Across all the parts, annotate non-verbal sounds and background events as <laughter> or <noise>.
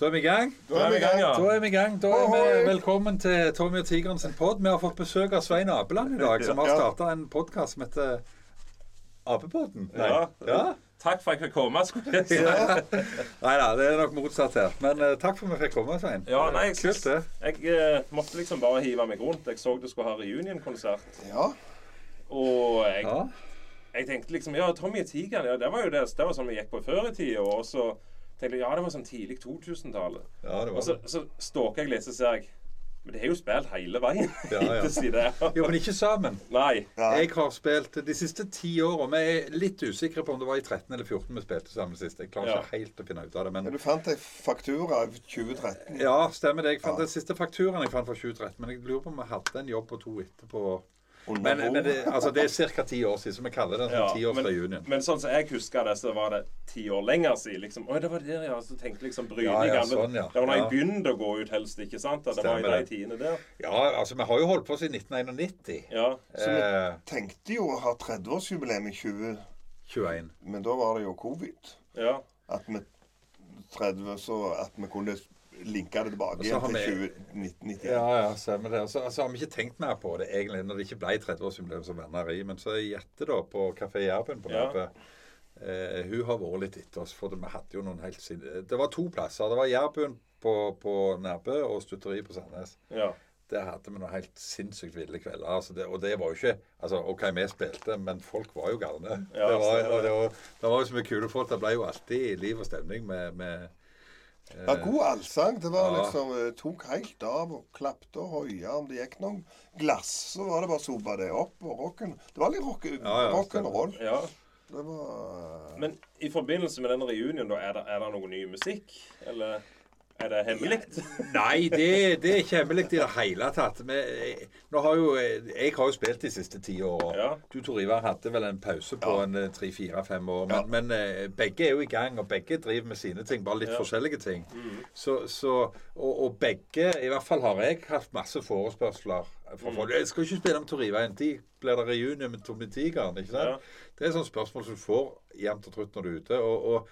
Da er vi i gang. Da er vi i gang, ja. Da er vi i gang. Da er vi Velkommen til Tommy og Tigeren sin pod. Vi har fått besøk av Svein Apeland i dag, som har Ja. starta en podkast som heter Apepodden. Ja. ja? Takk for at jeg fikk komme. skulle jeg si. <laughs> Nei da, det er nok motsatt her. Men uh, takk for at vi fikk komme, Svein. Ja, nei, jeg, Kult, det. jeg uh, måtte liksom bare hive meg rundt. Jeg så du skulle ha reunion-konsert. Ja. Og jeg, Ja. jeg tenkte liksom Ja, Tommy og Tigeren, ja, det var jo det, det var sånn vi gikk på før i tida. Og så tenkte jeg ja, det var sånn tidlig 2000-tallet. ja, det Og var så, det. så stalker jeg litt, så ser jeg Men det har jo spilt hele veien. <laughs> Ja, ja. <laughs> Si. Jo, men ikke sammen. Nei. ja. Jeg har spilt de siste ti åra. Vi er litt usikre på om det var i 13 eller 14 vi spilte sammen sist. Jeg klarer Ja. ikke helt å finne ut av det. Men du fant ei faktura av 2013. Ja, stemmer det. Jeg fant Ja. den siste fakturaen jeg fant fra 2013. Men jeg lurer på om vi hadde en jobb på to etterpå. Men, men det, altså, det er ca. ti år siden, så vi kaller det en Ja, sånn men, tiårsreunion. men sånn som jeg husker det, så var det ti år lenger siden. Liksom. Oi, det var der, ja. Så tenkte liksom Bryne Ja, ja, gamle- sånn, ja. Det var da Ja. jeg begynte å gå ut, helst. ikke sant? Det var i de tiende tidene der. Ja, altså, vi har jo holdt på siden 1991. Ja. Så vi Eh, tenkte jo å ha 30-årsjubileum i 2021. men da var det jo covid. ja. At vi 30, så at vi kunne linke det tilbake igjen til vi- 2091. Ja, ja, stemmer det. Og så altså, har vi ikke tenkt mer på det egentlig når det ikke ble 30-årsjubileum som venneri. Men så gjette, da, på Kafé Jærben på Ja. Eh, hun har vært litt etter oss. For vi hadde jo noen helt sin... Det var to plasser. Det var Jærbuen på, på Nærbø og Stutteri på Sandnes. ja. Der hadde vi noen helt sinnssykt ville kvelder. Altså det, og det var jo ikke altså OK, vi spilte, men folk var jo galne. Ja, det, var, det. det, var, det var jo så mye kule folk. Det ble jo alltid liv og stemning med, med Ja, god allsang. Det var Ja. liksom eh, Tok helt av og klapte og hoia. Om det gikk noen glass, så var det bare å sope det opp. Og rocken Det var litt rock, Ja, ja, rock'n'roll. ja. Det var Men i forbindelse med denne reunionen, da, er det, er det noe ny musikk? Eller er det hemmelig? Nei, det, det er ikke hemmelig i det hele tatt. Men nå har jo, jeg har jo spilt de siste ti åra. Ja. Du Tor Ivar hadde vel en pause på Ja. en eh, tre-fire-fem år. Men, Ja. men eh, begge er jo i gang, og begge driver med sine ting. Bare litt forskjellige ting. Så, så, og, og begge, i hvert fall har jeg hatt masse forespørsler folk. Jeg skal ikke spille med Tor Ivar en tid. Blir det reunion med Tommy Tigeren? ikke sant? Ja. Det er sånne spørsmål som du får jevnt og trutt når du er ute. og, og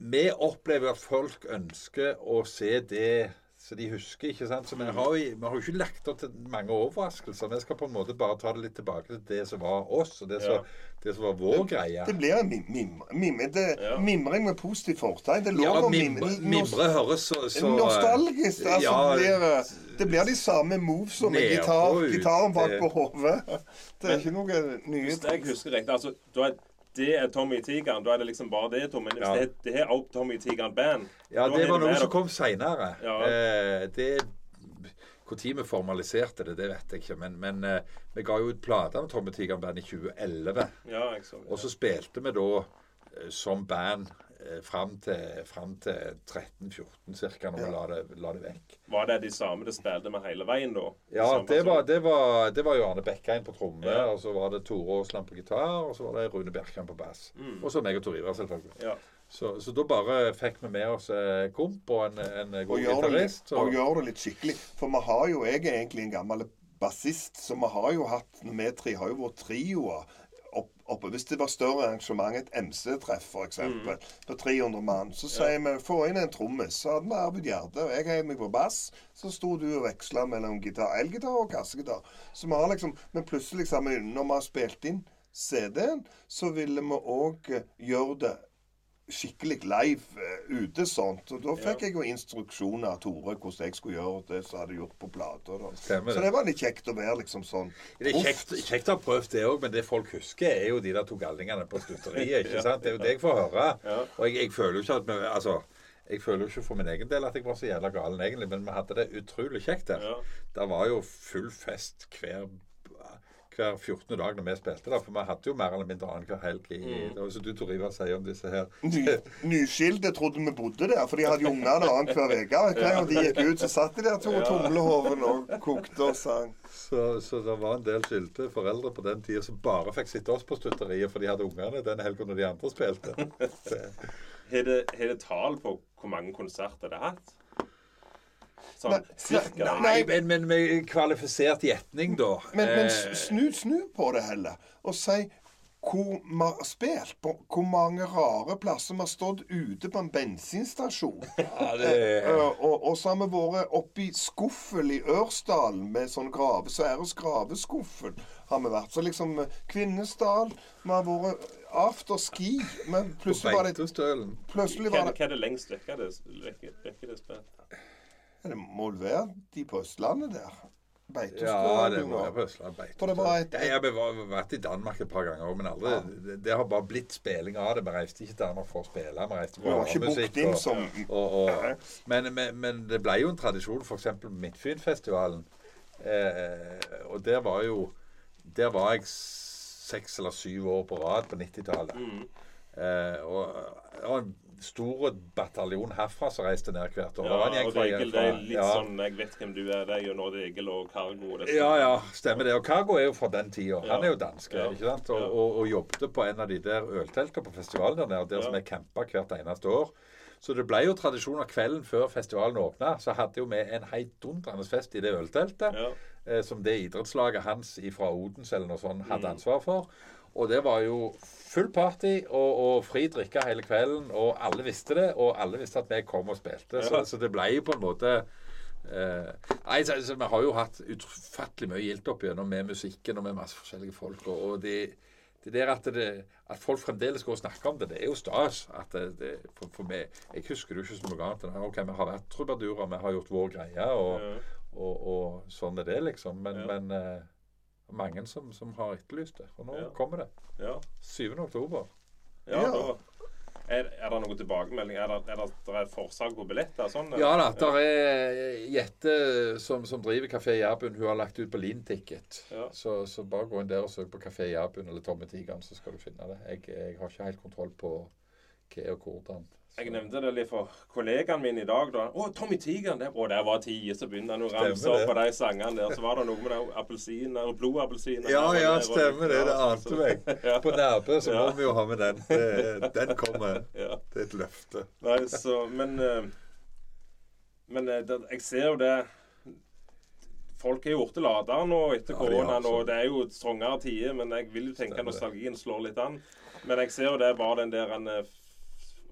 vi opplever at folk ønsker å se det så de husker. ikke sant? Så Vi har jo, vi har jo ikke lagt opp til mange overraskelser. Vi skal på en måte bare ta det litt tilbake til det som var oss, og det som, Ja. det som var vår greie. Det blir mim, mim, mim, det, Ja. mimring med positivt fortegn. Det Ja, mimre, mimre. høres så, så Nostalgisk. Altså, ja, blir, det blir de samme movesene med Ned gitar, gitaren bak på hodet. <laughs> Det er ikke noe nye Hvis jeg husker riktig, altså, da er det er Tommy Tigeren. Da er det liksom bare det, Tommy. Men hvis Ja. det, det er Out Tommy Tigeren Band Ja, det var noe som kom seinere. Ja. Eh, det Når vi formaliserte det, det vet jeg ikke. Men, men eh, vi ga jo ut plate med Tommy Tigeren Band i 2011. Ja, jeg så det. Og så spilte vi da eh, som band fram til, fram til 13-14 ca. når vi la det, la det vekk. Var det de samme det spilte med hele veien, da? Ja, det var, det var, det var jo Arne Bekkein på tromme, Ja. og så var det Tore Aasland på gitar, og så var det Rune Bjerkan på bass. Mm. Og så meg og Tor Ivar, selvfølgelig. Ja. Så, så da bare fikk vi med oss eh, komp og en, en god gitarist. og Og, gjør det litt skikkelig. For vi har jo Jeg er egentlig en gammel bassist, så vi har jo hatt Vi tre har jo vært trioer oppe. Hvis det var større arrangement, et MC-treff f.eks., Mm. på 300 mann, så sier vi få inn en trommis. Så hadde vi Arvid Gjerde, og jeg heiv meg på bass. Så sto du og veksla mellom gitar, elgitar og kassegitar. Så vi har liksom Men plutselig, liksom, når vi har spilt inn CD-en, så ville vi òg gjøre det skikkelig live eh, ute sånt. Og da fikk jeg jo instruksjoner av Tore hvordan jeg skulle gjøre det som jeg hadde gjort på plata. da. Så det. var litt kjekt å være liksom sånn det er kjekt, kjekt å ha prøvd det òg, men det folk husker, er jo de der to gallingene på stutteriet. ikke <laughs> sant? Det er jo det jeg får høre. Og jeg, jeg føler jo ikke at vi Altså jeg føler jo ikke for min egen del at jeg var så jævla galen, egentlig, men vi hadde det utrolig kjekt der. Ja. Det var jo full fest hver hver 14. dag når vi spilte der, for vi hadde jo mer eller mindre annenhver helg i Mm. Det som du, Tor Ivar, sier om disse her Ny, Nyskilte trodde vi bodde der, for de hadde jo ungene annenhver uke. Gang de gikk ut, så satt de der to Ja. tumlehoven og kokte og sang. Så, så det var en del skilte foreldre på den tida som bare fikk sitte oss på stutteriet, for de hadde ungene den helga når de andre spilte. <laughs> Har det, det tall på hvor mange konserter det har hatt? Sånn cirka? nei, Nei, men, men med kvalifisert gjetning, da. Men, men Eh, snu, snu på det heller, og si hvor vi har spilt, på hvor mange rare plasser vi har stått ute på en bensinstasjon. <laughs> Ja, det Eh, og, og så har vi vært oppe i Skuffel i Ørsdalen med sånn grave, Sværes graveskuffel. har vi vært. Så liksom eh, Kvinesdal Vi har vært afterski. Men plutselig var det. Plutselig var er det hva er det lengst vekke det, vekke spilt? Det må vel være de på Østlandet der. Ja, det må være på Østlandet. Jeg har vært i Danmark et par ganger men aldri det, det har bare blitt spilling av det. Vi reiste ikke til Danmark for å spille. Vi reiste for var ikke musikk og- som og, og, men, men, men det ble jo en tradisjon, f.eks. Midtfynfestivalen. Eh, og der var jo Der var jeg seks eller syv år på rad på 90-tallet. Mm. Eh, og det var en stor bataljon herfra som reiste ned hvert år. Ja, og det er litt ja. sånn Jeg vet hvem du er. Det er jo Nord Egil og Cargo. det er Ja, sånn. ja, stemmer det. Og Cargo er jo fra den tida. Han er jo dansk. Ja. ikke sant? Og, og, og jobbet på en av de der ølteltene på festivalen der der som er campa hvert eneste år. Så det ble jo tradisjon at kvelden før festivalen åpna, så hadde jo vi en heidundrende fest i det ølteltet. Ja. Eh, som det idrettslaget hans fra Odens eller noe sånt hadde Mm. ansvar for. Og det var jo full party og, og fri drikke hele kvelden, og alle visste det. Og alle visste at vi kom og spilte. Så, så det ble jo på en måte eh, nei, så, så Vi har jo hatt utfattelig mye gildt opp igjennom med musikken og med masse forskjellige folk. Og, og det, det der at, det, at folk fremdeles går og snakker om det, det er jo stas. At det, for, for meg, Jeg husker det jo ikke som noe annet enn ok, vi har vært trubadurer, vi har gjort vår greie. og og, og sånn er det, liksom. Men, Ja. men eh, mange som, som har etterlyst det. Og nå Ja. kommer det. Ja. 7. oktober. ja, Ja. da er, er det noen tilbakemelding? Er det, er det, det er forsalg på billetter? Sånn, Ja da. Der er Jette som, som driver Kafé Jærbuen. hun har lagt ut på Linticket. Ja. Så, så bare gå inn der og søk på Kafé Jærbuen eller Tomme Tigeren, så skal du finne det. Jeg, jeg har ikke helt kontroll på hva og hvordan. Jeg nevnte det litt for kollegaen min i dag. da. 'Å, Tommy Tigeren!' der. Å, der var tide, så begynte han å ramse opp på de sangene der. Så var det noe med appelsiner og blodappelsiner. Ja, her ja, stemmer det. Det ante meg. <laughs> Ja. På Nærbø så må Ja. vi jo ha med den. Det, <laughs> den kommer. Ja. Det er et løfte. Nei, så Men, eh, men eh, det, jeg ser jo det Folk er jo blitt ladere nå etter Ja, koronaen, så. og det er jo strongere tider. Men jeg vil jo tenke nostalgien slår litt an. Men jeg ser jo det bare den der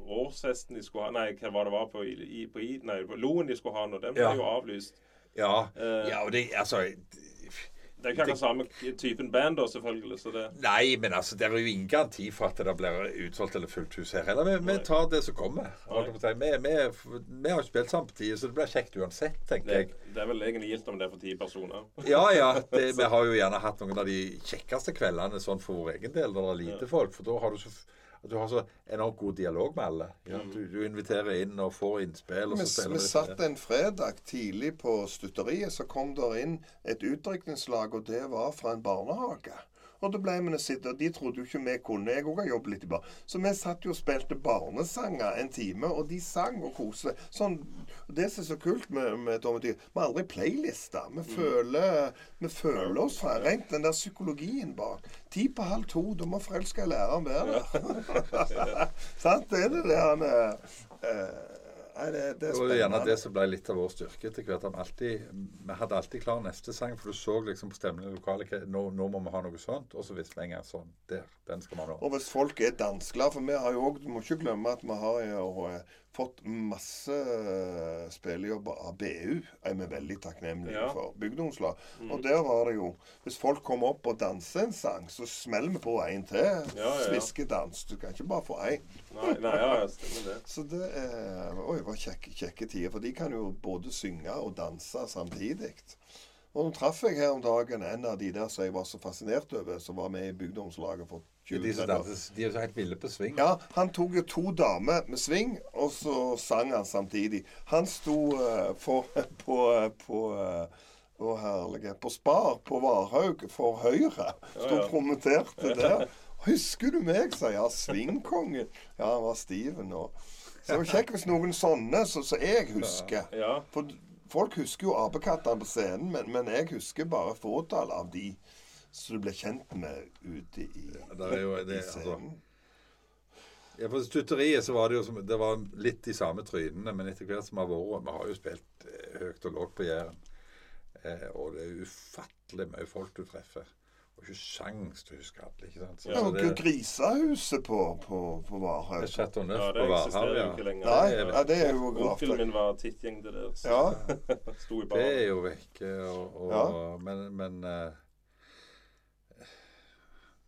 en, eh, de skulle ha Nei, hva det var på, i, på, i, nei, på Loen de skulle ha nå? Den ble Ja. jo avlyst. Ja. Uh, ja og det Altså Det er jo ikke akkurat samme typen band, da, selvfølgelig. Så det Nei, men altså, det er jo ingen garanti for at det blir utsolgt eller fullt hus her heller. Vi, vi tar det som kommer. Vi, vi, vi har jo spilt samtidig, så det blir kjekt uansett, tenker det, jeg. det er vel egentlig gildt om det er for ti personer. Ja, ja. Det, <laughs> vi har jo gjerne hatt noen av de kjekkeste kveldene sånn for vår egen del, når det er lite folk. For da har du så at du har så enormt god dialog med alle. Ja, du, du inviterer inn og får innspill. og Vi, vi satt en fredag tidlig på stutteriet, så kom der inn et utdrikningslag, og det var fra en barnehage. Og da ble vi å sitte, og De trodde jo ikke vi kunne. Jeg òg har jobbet litt i bar. Så vi satt jo og spilte barnesanger en time, og de sang og koste. Sånn, det som er så kult med, med Tom og Tyr, vi har aldri playlister. Vi, føler, vi føler oss rent den der psykologien bak. Ti på halv to, da må forelska læreren være der. <laughs> Sant? Det er det det han er. eh, Nei, det, det er var gjerne det som ble litt av vår styrke etter hvert. Vi, alltid, vi hadde alltid klar neste sang, for du så liksom på stemningen i lokalet nå, nå må vi ha noe sånt. Og så visste vi en gang sånn Der, den skal vi ha nå. Og hvis folk er dansklare For vi har jo òg Du må ikke glemme at vi har jo eh, fått masse eh, spillejobber av BU. er vi veldig takknemlige Ja. for. Bygdeungslag. Og der var det jo Hvis folk kommer opp og danser en sang, så smeller vi på en til. Ja, ja. Sviskedans. Du kan ikke bare få én. Nei, nei ja, stemmer det. Så det er, oi, var kjekke, kjekke tider. For de kan jo både synge og danse samtidig. Og nå traff jeg her om dagen en av de der som jeg var så fascinert over, som var med i bygdeungslaget for De, 20 som 30 de er jo så helt ville på sving. Ja, han tok jo to damer med sving, og så sang han samtidig. Han sto uh, på, <laughs> på, på uh, å herlige På Spar på Varhaug for Høyre. Sto Ja, ja. promoterte <laughs> der. Husker du meg, sa jeg. Ja, svingkongen. Ja, han var stiv nå. Så det var kjekt hvis noen sånne som så, jeg husker. Ja. For folk husker jo apekattene på scenen, men, men jeg husker bare fåtall av de som du ble kjent med ute i, det er jo det, i altså. scenen. Ja, for stutteriet så var det jo som, det var litt de samme trynene, men etter hvert som har vært Vi har jo spilt eh, høyt og lågt på Jæren. Eh, og det er ufattelig mye folk du treffer. har ikke sjans til å huske alle. ikke sant? Så, Ja, og det, Grisehuset på, på, på Varhaug. Ja, det på eksisterer jo ja. ikke lenger. Nei, ja, det er jo. Onkelen min var tittgjeng til det så Ja. <laughs> Sto i Det er jo vekke. Og, og, Ja. Men, men eh,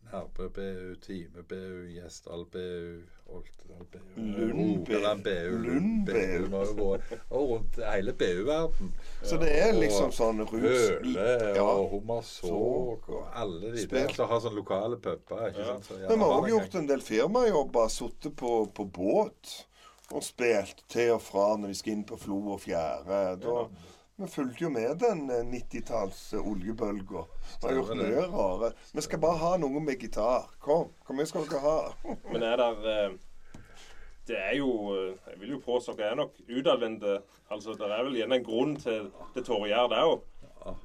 Nærbø BU, Time BU, Gjesdal BU, Oltedal BU Lund BU. Rogaland BU, Lund BU. Lund B.U., Lund-BU. Og rundt hele BU-verden. Så det er liksom sånn rus Høle og Hummersåk og alle de der som har sånne lokale puber. Men vi har òg gjort en del firmajobber. Sittet på, på båt og spilt til og fra når vi skal inn på Flo og Fjære. Da, Vi fulgte jo med den eh, 90-talls oljebølga. Vi har gjort mye rare. Vi skal bare ha noe med gitar. Kom, hvor mye skal dere ha? <laughs> Men er der eh, Det er jo eh, Jeg vil jo påstå jeg er nok utadvendte. Altså, det er vel gjerne en grunn til det Tore gjør, det òg.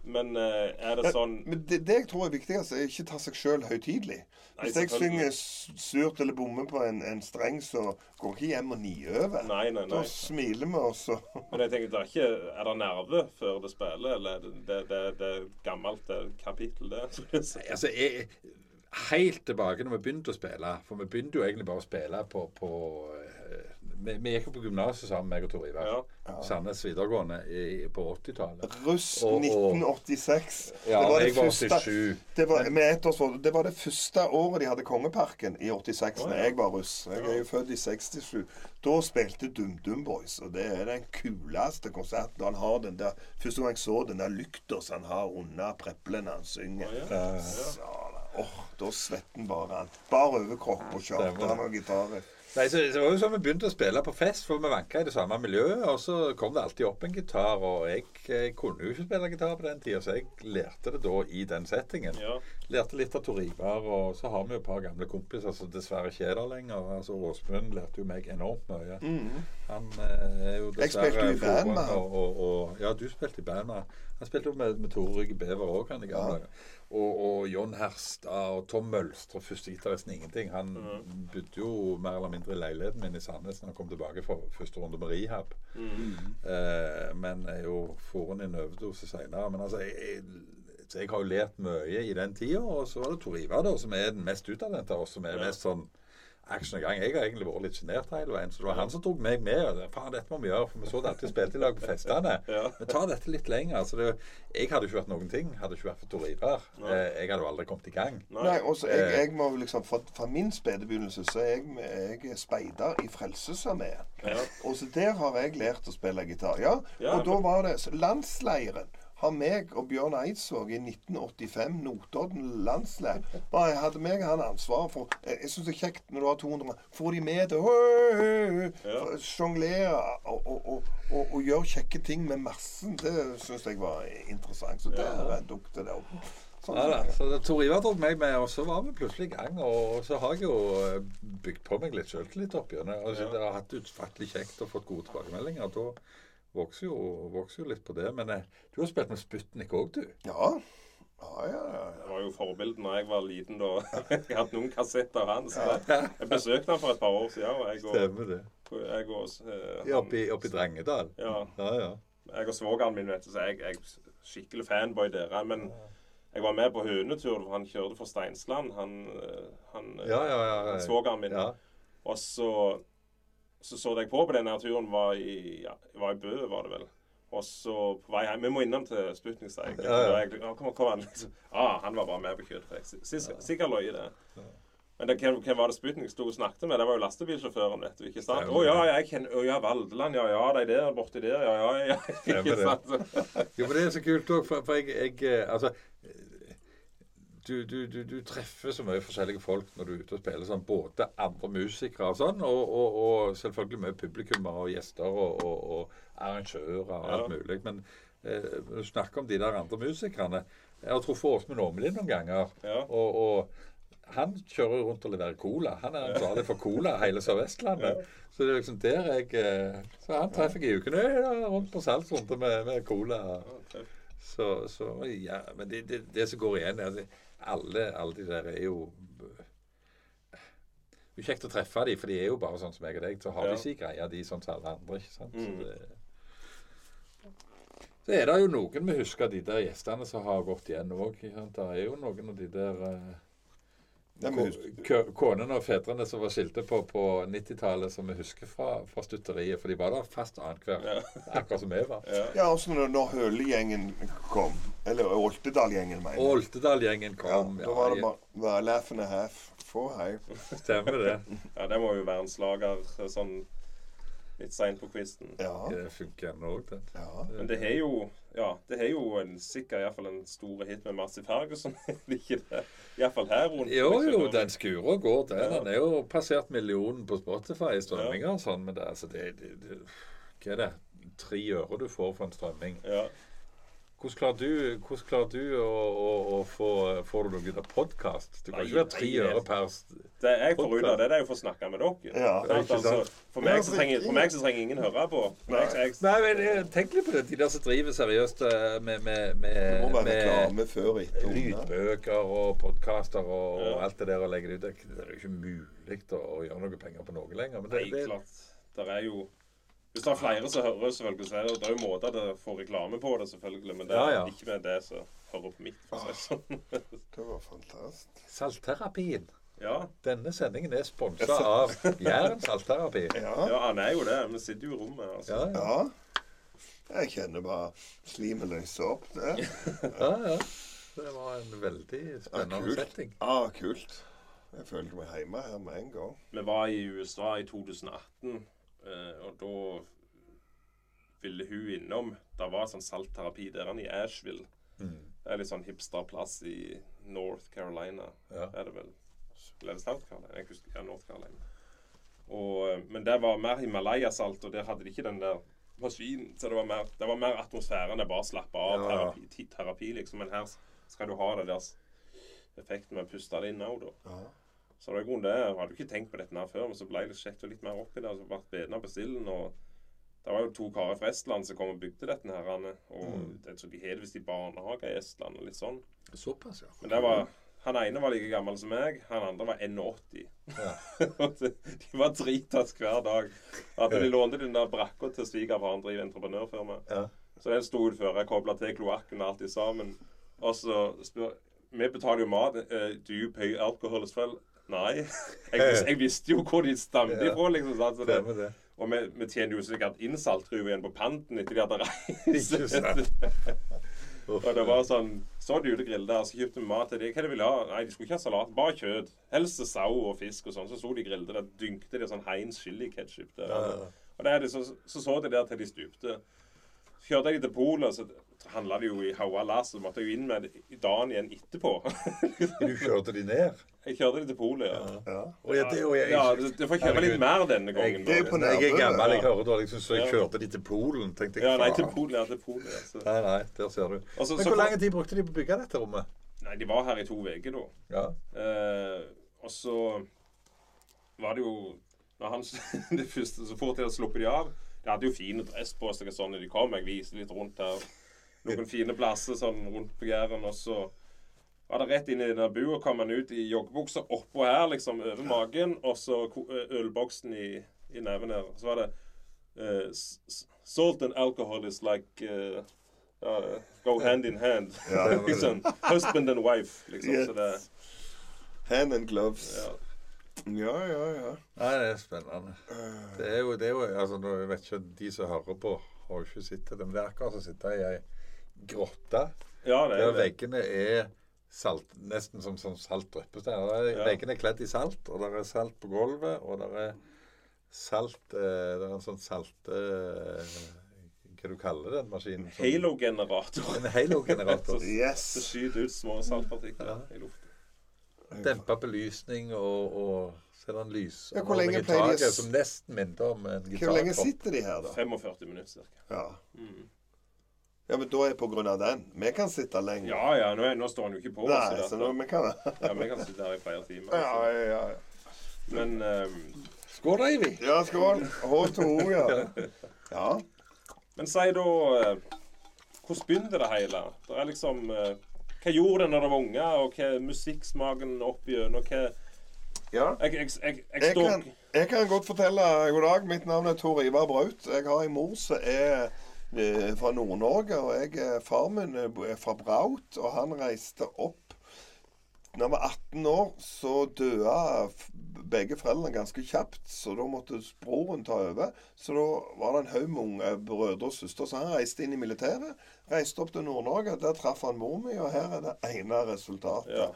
Men eh, er det sånn Men det, det jeg tror er viktigst, er ikke ta seg sjøl høytidelig. Hvis jeg synger surt eller bommer på en, en streng, så går ikke hjem og niøver. Nei, nei, Da smiler vi, også. <laughs> Men jeg tenker, det er ikke Er det nerve før det spiller, eller er det, det, det, det er gammelt det kapittel, det? Nei. Altså, jeg, Helt tilbake når vi begynte å spille For vi begynte jo egentlig bare å spille på, på eh, vi, vi gikk jo på gymnaset sammen, meg og Tor Ivar. Ja. Sandnes videregående i, på 80-tallet. Russ Og- og- 1986. Ja, det var det jeg var første 87. det var, med ett års. Det var det første året de hadde Kongeparken, i 86, Å, da ja. jeg var russ. Jeg er jo født i 67. Da spilte DumDum Boys, og det er den kuleste konserten. Han har den der Første gang jeg så den der lykta som han har under preplene han synger. Å, ja. Ja. Åh, da svetten bare han. Bar overkropp og charter og gitarer. Nei, så, så det var jo sånn Vi begynte å spille på fest, for vi vanka i det samme miljøet. Og så kom det alltid opp en gitar, og jeg, jeg kunne jo ikke spille gitar på den tida, så jeg lærte det da i den settingen. Ja. Lærte litt av Tor Ivar, og så har vi jo et par gamle kompiser som dessverre ikke er der lenger. Altså Åsmund lærte jo meg enormt mye. Han eh, er jo dessverre Jeg spilte i band med han. og, og, og, Ja, du spilte i band med han. Spilte jo med, med Tore Rygge Bever òg, han i gamle Ja. Og, og John Herstad og Tom Mølstre, førstegitaristen Ingenting. Han bodde jo mer eller mindre i leiligheten min i Sandnes når han kom tilbake fra første runde med rehab. Eh, men er jo foran i en overdose seinere. Men altså, jeg, jeg, jeg har jo lært mye i den tida. Og så var det Tor Ivar, da, som er den mest utadvendte av oss, som er Ja. mest sånn action i gang. Jeg har egentlig vært litt sjenert hele veien, så det var han som tok meg med. Faen, dette må vi gjøre, for vi så det alltid spilte i lag på festene. <laughs> Ja. Men ta dette litt lenger. Altså det, jeg hadde ikke vært noen ting, hadde ikke vært for Tor Ivar. Eh, jeg hadde jo aldri kommet i gang. Nei, også jeg, Eh. jeg må liksom Fra, fra min spede begynnelse så er jeg, jeg er speider i Frelsesarmeen. Ja. Og så der har jeg lært å spille gitar. Ja, Ja, og da var det Landsleiren har meg og Bjørn Eidsvåg i 1985, Notodden landslag Bare hadde meg han ansvaret for Jeg, syns det er kjekt når du har 200 mann. Får de med til å sjonglere og, og, og, og, og gjøre kjekke ting med massen. Det syns jeg var interessant. Så der Ja. ja. dukket det opp. Sånn Ja, da. Så Tor Ivar tok meg med, og så var vi plutselig i gang. Og så har jeg jo eh, bygd på meg litt sjøltillit opp gjennom. Altså, Ja. det har hatt utfattelig kjekt og fått gode tilbakemeldinger. Da vokser jo, vokser jo litt på det. Men eh, du har spilt med Sputnik òg, du. Ja. Ja, ja, ja. Det var jo forbildet da jeg var liten. da. <laughs> Jeg hadde noen kassetter av han. Så det, jeg besøkte han for et par år siden. Og jeg og, Stemmer det. jeg og, eh, han, Oppi, oppi Drengedal. Ja. ja. ja. jeg og svogeren min, vet du, så jeg, jeg er skikkelig fanboy dere. Men jeg var med på hønetur. for Han kjørte for Steinsland, han, eh, han, eh, Ja, ja, ja, svogeren min. Ja. Og så så så jeg på på denne turen, var i, ja, var i Bø, var det vel. Og så på vei hjem Vi må innom til Sputnik. Ja, ja. Jeg kom, kom han, <laughs> ah, han var bare med på kjøttet. Sikkert, løye, det. Men det, hvem, hvem var det Sputnik sto og snakket med? Det var jo lastebilsjåføren, vet du. ikke sant? Å ja, jeg kjenner Å ja, Valdeland. Ja ja, de der borti der. Ja ja. ja. <laughs> Ikke det. sant? Jo, for det er så kult òg, for, for jeg, jeg eh, Altså du, du, du, du treffer så mye forskjellige folk når du er ute og spiller. sånn, Både andre musikere og sånn, og, og, og selvfølgelig mye publikummer og gjester og, og, arrangører og alt Ja. mulig. Men eh, når du snakker om de der andre musikerne Jeg har truffet Åsmund Åmelin noen ganger. Ja. Og, han kjører rundt og leverer cola. Han er ansvarlig for cola hele Sør-Vestlandet. Så det er liksom der jeg eh, Så han treffer jeg i ukene rundt på salgsrunder med, med cola. Så, så ja, men det, det, det som går igjen, er at alle, alle de der er jo Det er kjekt å treffe dem, for de er jo bare sånn som meg og deg. Så har Ja. de sin greie, de sånn som alle andre. ikke sant? Mm. Så det, Så er det jo noen vi husker de der gjestene som har gått igjen òg. Det er jo noen av de der eh, Konene og fedrene som var skilte på på 90-tallet, som vi husker fra, fra stutteriet. For de var der fast annenhver. Ja. Akkurat som vi var. Ja. Ja, også når, når Høle-gjengen kom. Eller Oltedal-gjengen, mener jeg. Oltedal-gjengen Ja, da var det bare var laugh and a half. Få hei. Stemmer det. <laughs> ja, det må jo være en slager sånn litt seint på kvisten. Ja. Det funker ennå òg, den. ja. Men det har jo ja, det har jo en, sikkert iallfall en store hit med i Ferguson. <laughs> er ikke det? Iallfall her rundt. Jo, jo, den skura går, den. Ja. Den er jo passert millionen på Spotify i strømminger og sånn, men det, altså, det, det, det Hva er det? Tre øre du får for en strømming. Ja. Hvordan klarer du, hvordan klarer du å, å, å få Får du noe ut av podkast? Du kan Nei, ikke være tre øre per Det jeg får ut av det, det er jo for å snakke med dere. Ja, Sant? ikke sant? Altså, for, meg så trenger, for meg så trenger ingen høre på. Nei. jeg, jeg, Nei, men eh, Tenk litt på det. De der som driver seriøst eh, med, med, med, Det må være med reklame før etter. lydbøker og podkaster og, og alt det der og legge det ut. Det, det er jo ikke mulig å, gjøre noe penger på noe lenger. Men det, Nei, det, klart. Der er jo Hvis det er flere som hører, selvfølgelig, så er det, det er jo måter det får reklame på det, selvfølgelig. Men det er Ja, ja. ikke med det som hører på mitt, for seg det sånn. <laughs> Det var fantastisk. Saltterapien. Ja, Denne sendingen er sponsa av Jæren saltterapi. <laughs> Ja. ja, han er jo det. Vi sitter jo i rommet. altså. Ja, ja. ja. Jeg kjenner bare slimet løse opp. Det. <laughs> ja, ja. Det var en veldig spennende kult. setting. Ah, kult. Jeg følte meg hjemme her med en gang. Vi var i USA i 2018, eh, og da ville hun innom Det var sånn saltterapi der han i Asheville. Mm. Det er litt sånn hipsterplass i North Carolina. Ja. Er det vel? Eller er South Carolina? Jeg husker, ja, North Carolina. Og, eh, men det var mer Himalaya-salt, og der hadde de ikke den der maskinen. Så det var mer, det var mer atmosfæren. Det bare slappe av. Ja. Terapi, terapi, liksom. Men her skal du ha det der effekten med å puste det inn òg, da. Så det er grunn det. Jeg hadde ikke tenkt på dette her før, men så ble jeg sjekket litt mer oppi det. og så ble bedre på stillen. og det var jo to karer fra Estland som kom og bygde dette her. Og Mm. jeg tror de har det visst i barnehage i Estland og litt sånn. Såpass, ja. Men det var, han ene var like gammel som meg. Han andre var 81. Ja. <laughs> De var dritas hver dag. At de lånte den der brakka til svigerfaren driver entreprenørfirma. Ja. Så den sto utfører, Jeg kobla til kloakken og alt i sammen. Og så spør Vi betaler jo mat. Uh, do you pay alcohol as well? Nei. Jeg, jeg visste jo hvor de stammet Ja. ifra, liksom. Så det, det. og vi, vi tjener jo sikkert inn saltruer igjen på panten etter de hadde <laughs> reist. <laughs> og det var sånn Så de grillet der, så kjøpte vi mat til dem. Hva de ville ha? Nei, de skulle ikke ha salat, bare kjøtt. Helst sau og fisk og sånn. Så sto de grillet der, dynkte de sånn Heinz chili ketchup der. Ja, ja. Og det er det, så, så så de der til de stupte. Kjørte de til polet, så handla det jo i haua lass, så måtte jeg jo inn med dagen igjen etterpå. <laughs> Du kjørte de ned? Jeg kjørte de til polet, ja. Ja. Og ja, det, og jeg, Ja, du, du får kjøre litt mer denne gangen. det er bare. jeg er gammel, jeg hører dårlig, liksom, så jeg kjørte de til Polen. tenkte jeg. Ja, nei, til Polen. Ja, til Polen, ja. Nei, nei, der ser du. Også, Men så- hvor lang tid brukte de på å bygge dette rommet? Nei, de var her i to uker da. Ja. Eh, og så var det jo når han, <laughs> det første, Så fort jeg hadde sluppet de av De hadde jo fine dress på seg sånn når de kom. Jeg viste litt rundt her. Noen fine plasser sånn rundt på Jæren. Og så var det rett inn i den bua. Kom han ut i joggebuksa oppå her, liksom over magen. Og så ølboksen i, i neven her. Så var det eh, s- Salt and alcohol is like uh, uh, Go hand in hand. Ja, <laughs> liksom, husband and wife. Liksom. Yes. Så det, Hand and gloves. ja. Ja, ja, ja. Nei, det er spennende. Det er jo, det er jo altså, nå, Jeg vet ikke, De som hører på, har jo ikke sett det, men det er akkurat som å sitte i ei grotte ja, det er der det. veggene er salt, nesten som, som salt dryppestein. Er- Ja. Veggene er kledd i salt, og det er salt på gulvet, og det er salt eh, Det er en sånn salte eh, Hva du kaller den maskinen? Halo-generator. En halo-generator. <laughs> Det Yes. skyter ut små saltpartikler Ja. i luften. Dempa belysning og, og så er det en lys Ja, hvor lenge pleier de å som nesten minner om en Hvor lenge sitter de her, da? 45 minutter cirka. Ja. Mm. ja, men da er det på grunn av den. Vi kan sitte lenge. Ja ja, nå, er, nå står han jo ikke på. Nei, så så nå vi kan ja, vi kan sitte her i flere timer. Ja, Altså. ja, ja. Men um... Skål, Davy! Ja, skål. H2O, ja. Ja. Men si da eh, Hvordan begynte det hele? Det er liksom eh, Hva gjorde det når det var unge, og hva musikksmaken opp gjennom? Hva ja. Jeg, jeg, jeg, kan, jeg kan godt fortelle God dag. Mitt navn er Tor Ivar Braut. Jeg har en mor som er eh, fra Nord-Norge. Og jeg, er far min er fra Braut, og han reiste opp Når han var 18 år, så døde begge foreldrene ganske kjapt. Så da måtte broren ta over. Så da var det en haug med unge brødre og søstre. Så han reiste inn i militæret. Reiste opp til Nord-Norge. Der traff han mor mi, og her er det ene resultatet. Ja.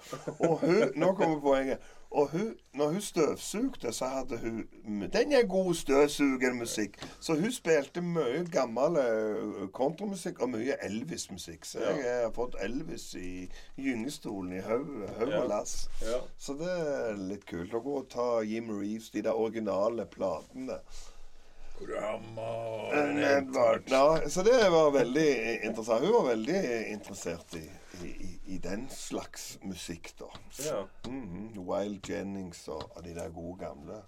Og hun, nå kommer poenget. Og hun, når hun støvsugde, så hadde hun Den er god støvsugermusikk. Så hun spilte mye gammel eh, kontramusikk og mye Elvis-musikk. Så jeg har fått Elvis i gyngestolen i haug og lass. Så det er litt kult. Å gå og ta Jim Reeves, de der originale platene. En Edward. Ja, så det var veldig interessant. Hun var veldig interessert i, i, i, den slags musikk, da. ja. Mhm, Wild Jennings og og de der gode gamle.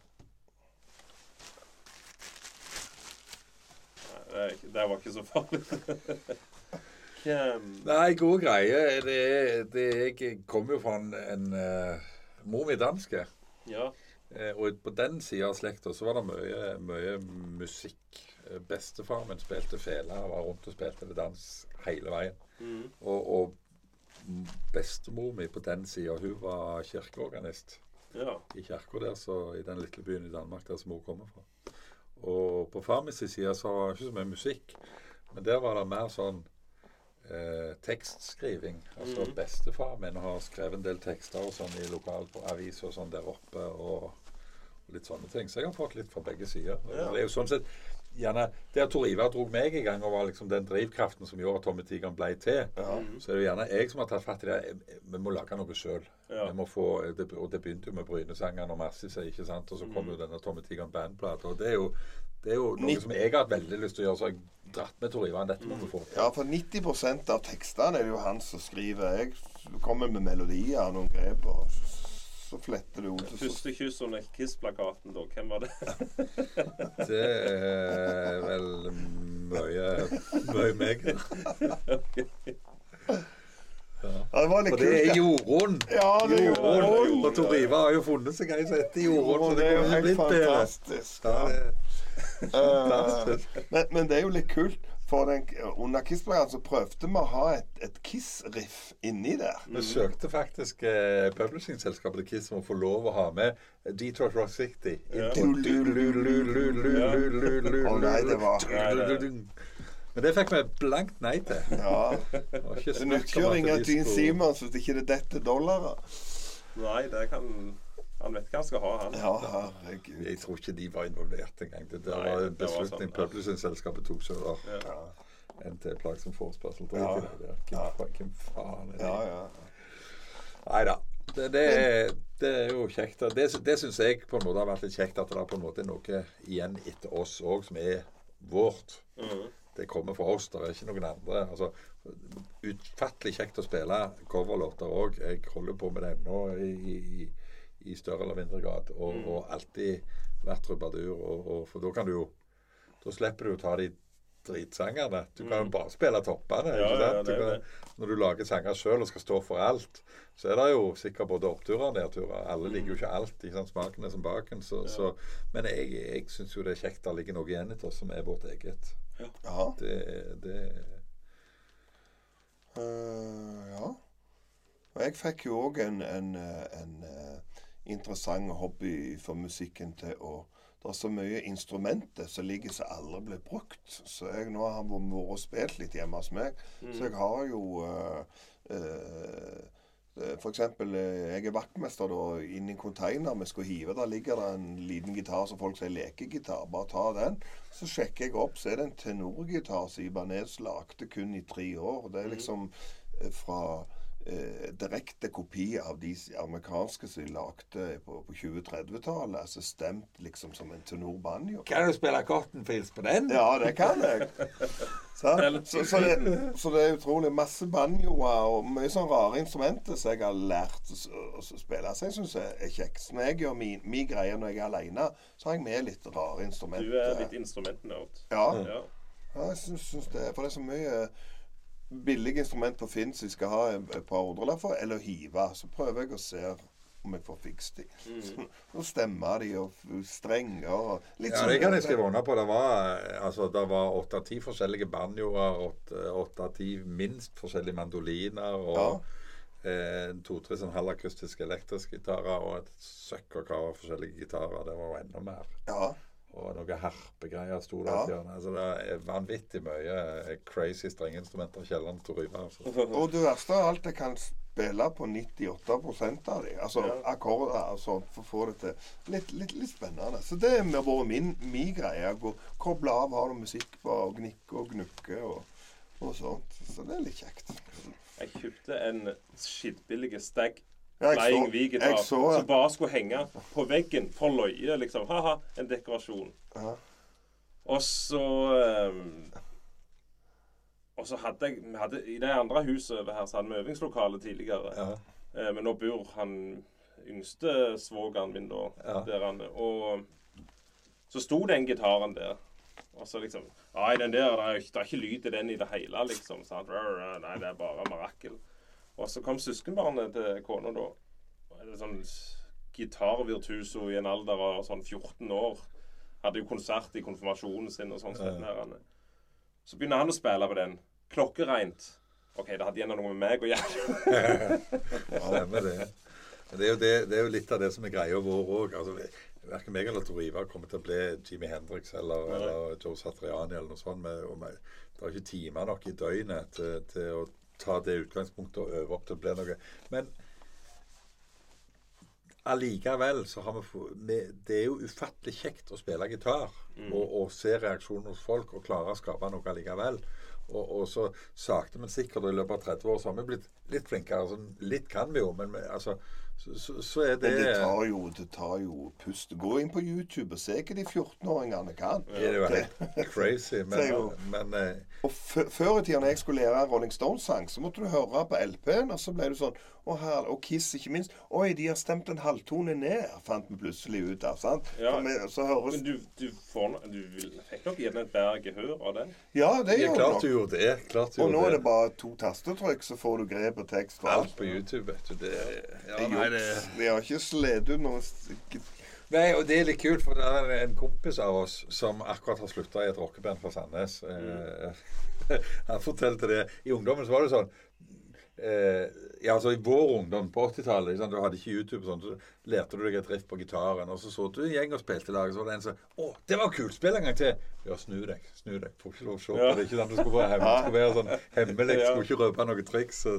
Nei, Det, det var ikke så farlig. <laughs> Nei, gode greier. Det, det, jeg kommer jo fra en, en uh, Mor mi danske. ja. Eh, og på den sida av slekta så var det mye, mye musikk. Bestefaren min spilte fele og var rundt og spilte dans hele veien. Mm. Og, og bestemor mi på den sida, hun var kirkeorganist ja. i kirka der, så i den lille byen i Danmark der som hun kommer fra. Og på far min side så var det ikke så mye musikk, men der var det mer sånn eh, tekstskriving. Altså bestefar min har skrevet en del tekster og sånn i lokalaviser og sånn der oppe. og og litt sånne ting. Så jeg har fått litt fra begge sider. Ja. Det er jo sånn sett gjerne Der Tor Ivar dro meg i gang og var liksom den drivkraften som gjorde at Tommy Tigeren ble til, så er det gjerne jeg som har tatt fatt i det. Vi må lage noe sjøl. Ja. Og det begynte jo med Brynesangerne og Massis, ikke sant. Og så kom jo denne Tommy Tigeren bandplata. Og det er jo det er jo noe som jeg har hatt veldig lyst til å gjøre, så jeg har dratt med Tor Ivan. Dette må vi få til. Ja, for 90% av tekstene er det jo han som skriver. Jeg kommer med melodier og noen grep, og så fletter du og Første kyss under Kiss-plakaten, da. Hvem var det? <laughs> Det er vel mye mye meg. <laughs> Ja, det var litt Og det er kult. Jorunn. Ja, det er Jorunn. Jorunn. Og Tor Ivar har jo funnet seg ei som heter Jorunn, så det det er jo helt blitt fantastisk. Ja, Ja. det, <laughs> fantastisk. men, men det er jo litt kult. For den, under Kiss-programmet så prøvde vi å ha et, et Kiss-riff inni der. vi søkte faktisk eh, publishingselskapet til Kiss om å få lov å ha med Detroit Rock City. Ja. Å nei, det var Men det fikk vi blankt nei til. Ja. Det var ikke Det nytter å ringe de Simons hvis ikke det detter dollarer. Nei, det kan Han vet hva han skal ha, han. Ja, herregud. Jeg tror ikke de var involvert engang. Det det var en beslutning sånn, ja. publishingselskapet tok seg over Ja. NT plagsom forespørsel. Drit Ja. i det. Hvem, hvem faen er det? Ja, ja. Nei da. Det, det, er, det er jo kjekt. Det, det syns jeg på en måte har vært litt kjekt, at det er på en måte noe igjen etter oss òg som er vårt. Mhm. Det kommer fra oss, det er ikke noen andre. Altså, Utfattelig kjekt å spille coverlåter òg. Jeg holder på med det ennå i, i, i større eller mindre grad. Og, og alltid vært trubadur. Og, og, for da kan du jo Da slipper du å ta de dritsangerne. Du kan jo bare spille toppene. Ja, ja, er Du kan, når du lager sanger sjøl og skal stå for alt, så er det jo sikkert både oppturer og nedturer. Alle liker jo ikke alt. ikke sant? Smaken er som baken. Så, så, men jeg, jeg syns jo det er kjekt det ligger noe igjen etter oss som er vårt eget. ja. Det, det uh, ja. Og jeg fikk jo òg en, en, eh, en eh, interessant hobby for musikken til å Det er så mye instrumenter som ligger som aldri blir brukt. Så jeg nå har vært og spilt litt hjemme hos meg. Så jeg har jo uh, uh, for eksempel, eh, jeg er vaktmester da, inni en container vi skulle hive. Der ligger det en liten gitar som folk sier lekegitar. Bare ta den. Så sjekker jeg opp, så er det en tenorgitar som Ibanez lagde kun i tre år. Det er liksom eh, fra eh, direkte kopi av de amerikanske som de lagde på, på 20-30-tallet. Altså stemt liksom som en tenor banjo. Kan du spille Cottonfields på den? Ja, det kan jeg. <laughs> så, Så, så, det, så det er utrolig masse banjoer og mye sånn rare instrumenter som jeg har lært å spille. Så jeg syns det er kjekt. Når jeg gjør min, min greie når jeg er alene, så har jeg med litt rare instrumenter. Du er litt instrumentnerd. Ja, Ja. ja jeg syns det. For det er så mye billige instrument på Finn som jeg skal ha et par hundrelapper for, eller hive. Så prøver jeg å se om jeg får fikset de. Mm. <laughs> så stemmer de, og strenger og litt Ja, det kan jeg skrive under på. Det var altså, åtte-ti forskjellige banjoer, åtte- åtte-ti minst forskjellige mandoliner og eh, to-tre sånn halvakustiske elektriske gitarer og et søkk og kar av forskjellige gitarer. Det var jo enda mer. Ja. Og noe harpegreier sto der. Ja. Altså, det er vanvittig mye eh, crazy strengeinstrumenter i kjelleren til Ryva. Altså. Og det verste av alt, jeg kan spille på 98% av de. Altså Ja. akkorder og sånt, for å få det til. Litt, litt, litt spennende. Så det har vært min, min greie. Gå, koble av, ha noe musikk på, og gnikke og gnukke og, og sånt. Så det er litt kjekt. Jeg kjøpte en skittbillig stag Flying V-gitar som bare skulle henge på veggen for løye, liksom. Ha-ha, en dekorasjon. Ja. Og så um, Og så hadde jeg hadde, I det andre huset over her så hadde vi øvingslokale tidligere. Ja. Eh, men nå bor han yngste svogeren min da Ja. der han Og så sto den gitaren der. Og så liksom Nei, den der, er, det er ikke lyd i den i det hele, liksom. Sant? Nei, det er bare mirakel. Og så kom søskenbarnet til kona da. Det er sånn gitarvirtuso i en alder av sånn 14 år. Hadde jo konsert i konfirmasjonen sin og sånn. sånn. Så begynner han å spille på den. Klokkereint. OK, det hadde gjerne noe med meg å gjøre. <laughs> Stemmer det. Det er, det, det er jo litt av det som er greia vår òg. Altså, Verken meg eller Tor Ivar kommer til å bli Jimmy Hendrix eller, eller Joe Satriani eller noe sånt. Med, med, det er ikke timer nok i døgnet til, til å ta det utgangspunktet og øve opp til å bli noe. Men allikevel så har vi, Det er jo ufattelig kjekt å spille gitar og, og se reaksjonen hos folk og klare å skape noe allikevel. Og, og så sakte, men sikkert, og i løpet av 30 år så har vi blitt litt flinkere. Altså, litt kan vi jo, men vi, altså, så, så, så er det Men det tar jo, det tar jo pust. Gå inn på YouTube og se hva de 14-åringene kan. er det jo helt <laughs> crazy. Men, er jo- men eh, Og Før i tida når jeg skulle lære Rolling Stones-sang, så måtte du høre på LP-en, og så ble du sånn Og, her, og Kiss, ikke minst. Oi, de har stemt en halvtone ned, fant vi plutselig ut av. sant? Ja. Vi- Så høres Men du, du, får, du vil, fikk nok gjerne et bedre gehør av den. Ja, det gjorde klart du du gjorde det. Klart du Og nå gjorde er det bare to tastetrykk, så får du grep og tekst for alt alt. på YouTube, vet du. Det, ja, Det nei, det, Vi har ikke slet ut noe Nei, og det er litt kult, for det er en kompis av oss som akkurat har slutta i et rockeband fra Sandnes. Mm. <laughs> han fortalte det. I ungdommen så var det sånn eh, Ja, altså I vår ungdom på 80-tallet, liksom, du hadde ikke YouTube, sånn, så lærte du deg et riff på gitaren. Og så så du en gjeng og spilte i lag, så var det en som Å, det var kult! Spill en gang til! Ja, snu deg. Snu deg. Får ikke lov å se på det. ikke sant, Du skulle være, hemmelig, skulle være sånn hemmelig. Skulle ikke røpe noe triks. Så,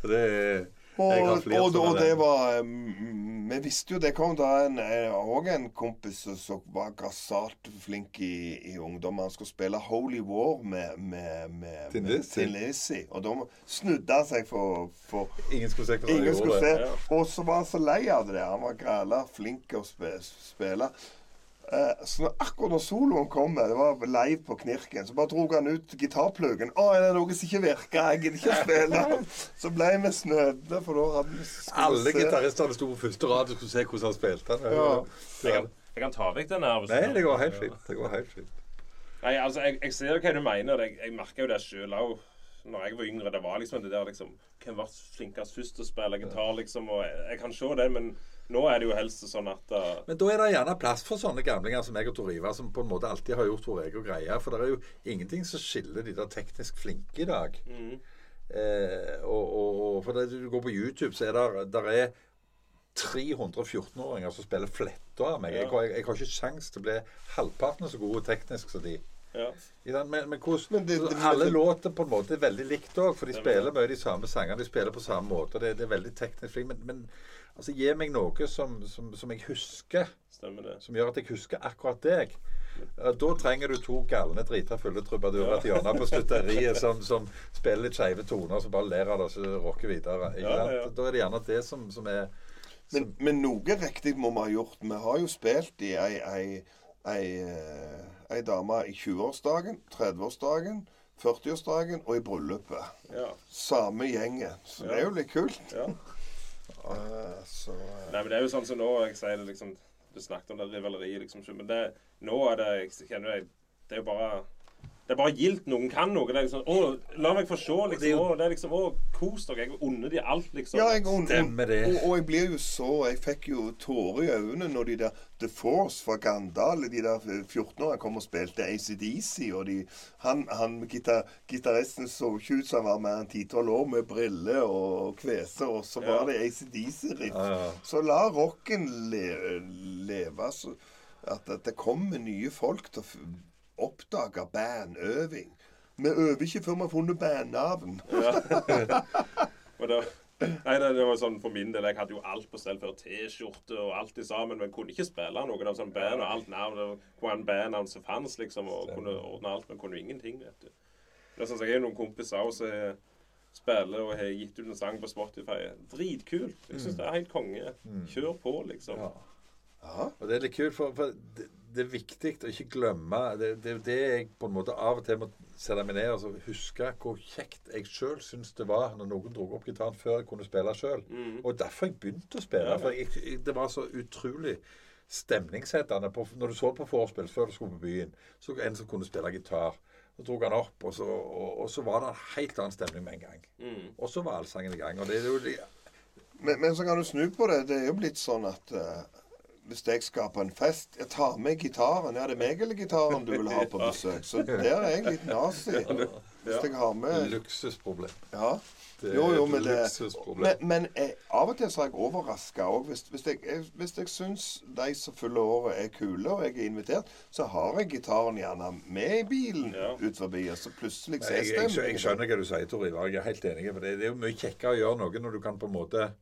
så det er Og, og, og, det var um, Vi visste jo det kom da en, òg en kompis som var grassat flink i, i ungdom. Han skulle spille Holy War med, med, med, med Lizzy. Og da snudde han seg for, for Ingen skulle se hva han gjorde se. Ja. Og så var han så lei av det. Han var græla flink å spe, spille. Eh, så akkurat når soloen kommer, det var live på Knirken, så bare dro han ut gitarpluggen. 'Å, er det noe som ikke virker? Jeg gidder ikke å spille.' <laughs> Så ble vi snødde, for da hadde vi Alle gitaristene sto på første rad og skulle se hvordan han spilte. Ja. Jeg kan, jeg kan ta vekk den her. Nei, det går helt fint. Det går helt fint. Nei, altså, jeg, jeg ser hva du mener. Jeg, jeg merker jo det sjøl òg. Når jeg var yngre, det var liksom det der liksom Hvem var flinkest først til å spille gitar, liksom? Og jeg, jeg kan se det, men nå er det jo helst sånn at uh, Men da er det gjerne plass for sånne gamlinger som meg og Tor Ivar, som på en måte alltid har gjort vår egen greie. For det er jo ingenting som skiller de der teknisk flinke i dag. mm, Eh, og, og, og for det, du går på YouTube, så er det der er 300 14-åringer som spiller fletta av meg. Jeg, har- jeg, jeg har ikke sjans til å bli halvparten så god teknisk som de. Ja. Men, men hvordan Men det- det- Alle det- låter på en måte er veldig likt òg, for de spiller mye de samme sangene. De spiller på samme måte. Det, det er veldig teknisk flink. Men, men altså, gi meg noe som, som, som jeg husker, Stemmer det. som gjør at jeg husker akkurat deg. Da trenger du to galne, drita fulle trubadurer til hjørnet på stutteriet som, som spiller litt skeive toner, som bare ler av det og så rocker videre. Ja, ja, ja. Da er det gjerne det som, som er Men, men noe riktig må vi ha gjort. Vi har jo spilt i ei, ei, ei, eh, ei dame i 20-årsdagen, 30-årsdagen, 40-årsdagen og i bryllupet. Ja. Samme gjengen. Så det er jo litt kult. ja. uh, <laughs> så uh. Nei, men det er jo sånn som nå jeg sier det liksom Du snakket om det rivaleriet, liksom. Men det, nå er det jeg kjenner jeg, Det er jo bare Det er bare gildt. Noen kan noe. Det er liksom, å, la meg få se, liksom. Det er Å, det er liksom, å, kos dere. Jeg unner de alt, liksom. Ja, jeg, og, Stemmer det. Og, og jeg blir jo så Jeg fikk jo tårer i øynene når de der The Force fra Gandal, de der 14-åra, kom og spilte ACDC, og de Han, han gitar, gitaristen så ikke ut som han var mer enn 10-12 år, med briller og kvese, og så var Ja. det ACDC-riff. Ja, ja. Så la rocken le, leve. Så at, at det kommer nye folk til å oppdage bandøving. Vi øver ikke før vi har funnet bandnavn. <laughs> Nei, det, det var sånn for min del. Jeg hadde jo alt på stell før. T-skjorte og alt i sammen. Men kunne ikke spille noen av sånne band og alt navn. Var en bandnavn som fantes, liksom. Og kunne ordne alt, men kunne ingenting, vet du. Det er sånn, så jeg har noen kompiser også som spiller og har gitt ut en sang på Spotify. Dritkult. Jeg syns det er helt konge. Kjør på, liksom. Ja. Ja. Og det er litt kult, for, for det, det er viktig å ikke glemme Det det er jo det jeg på en måte av og til må sette meg ned og altså, huske hvor kjekt jeg sjøl syns det var når noen dro opp gitaren før jeg kunne spille sjøl. Og derfor jeg begynte å spille. Ja. For jeg, jeg, det var så utrolig stemningssettende. På, når du så på vorspiel før du skulle på byen, så en som kunne spille gitar. Så dro han opp, og så, og, og så var det en helt annen stemning med en gang. Mm. Og så var allsangen i gang. Og det er jo Det, Men, men så kan du snu på det. Det er jo blitt sånn at eh, hvis jeg skal på en fest Jeg tar med gitaren. Ja, det er meg eller gitaren du vil ha på besøk. Så der er jeg litt nazi. Hvis jeg har med luksusproblem. Ja. Jo, jo, men det. Men, men jeg, av og til så er jeg overraska òg. Hvis, hvis jeg, jeg, hvis jeg syns de som fyller året er kule, og jeg er invitert, så har jeg gitaren gjerne med i bilen Ja. ut forbi, og så plutselig så Jeg, er jeg, jeg, skjønner hva du sier, Tor Ivar. Jeg er helt enig. For det, det er jo mye kjekkere å gjøre noe når du kan på en måte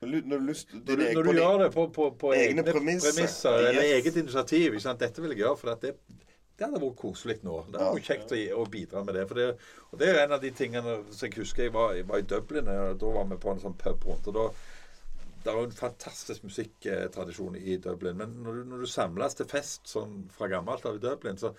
Når du, når du, lyst, Når du, når du gjør det på, på, på Egne egne, premisser. premisser, eller eget initiativ ikke sant? Dette vil jeg gjøre, for at det, det hadde vært koselig nå. Det hadde Ja. vært kjekt å, å bidra med det. For det. Og det er en av de tingene som jeg husker jeg var, jeg var i Dublin. og Da var vi på en sånn pub rundt. og da det er jo en fantastisk musikktradisjon i Dublin. Men når du, når du samles til fest sånn fra gammelt av i Dublin, så,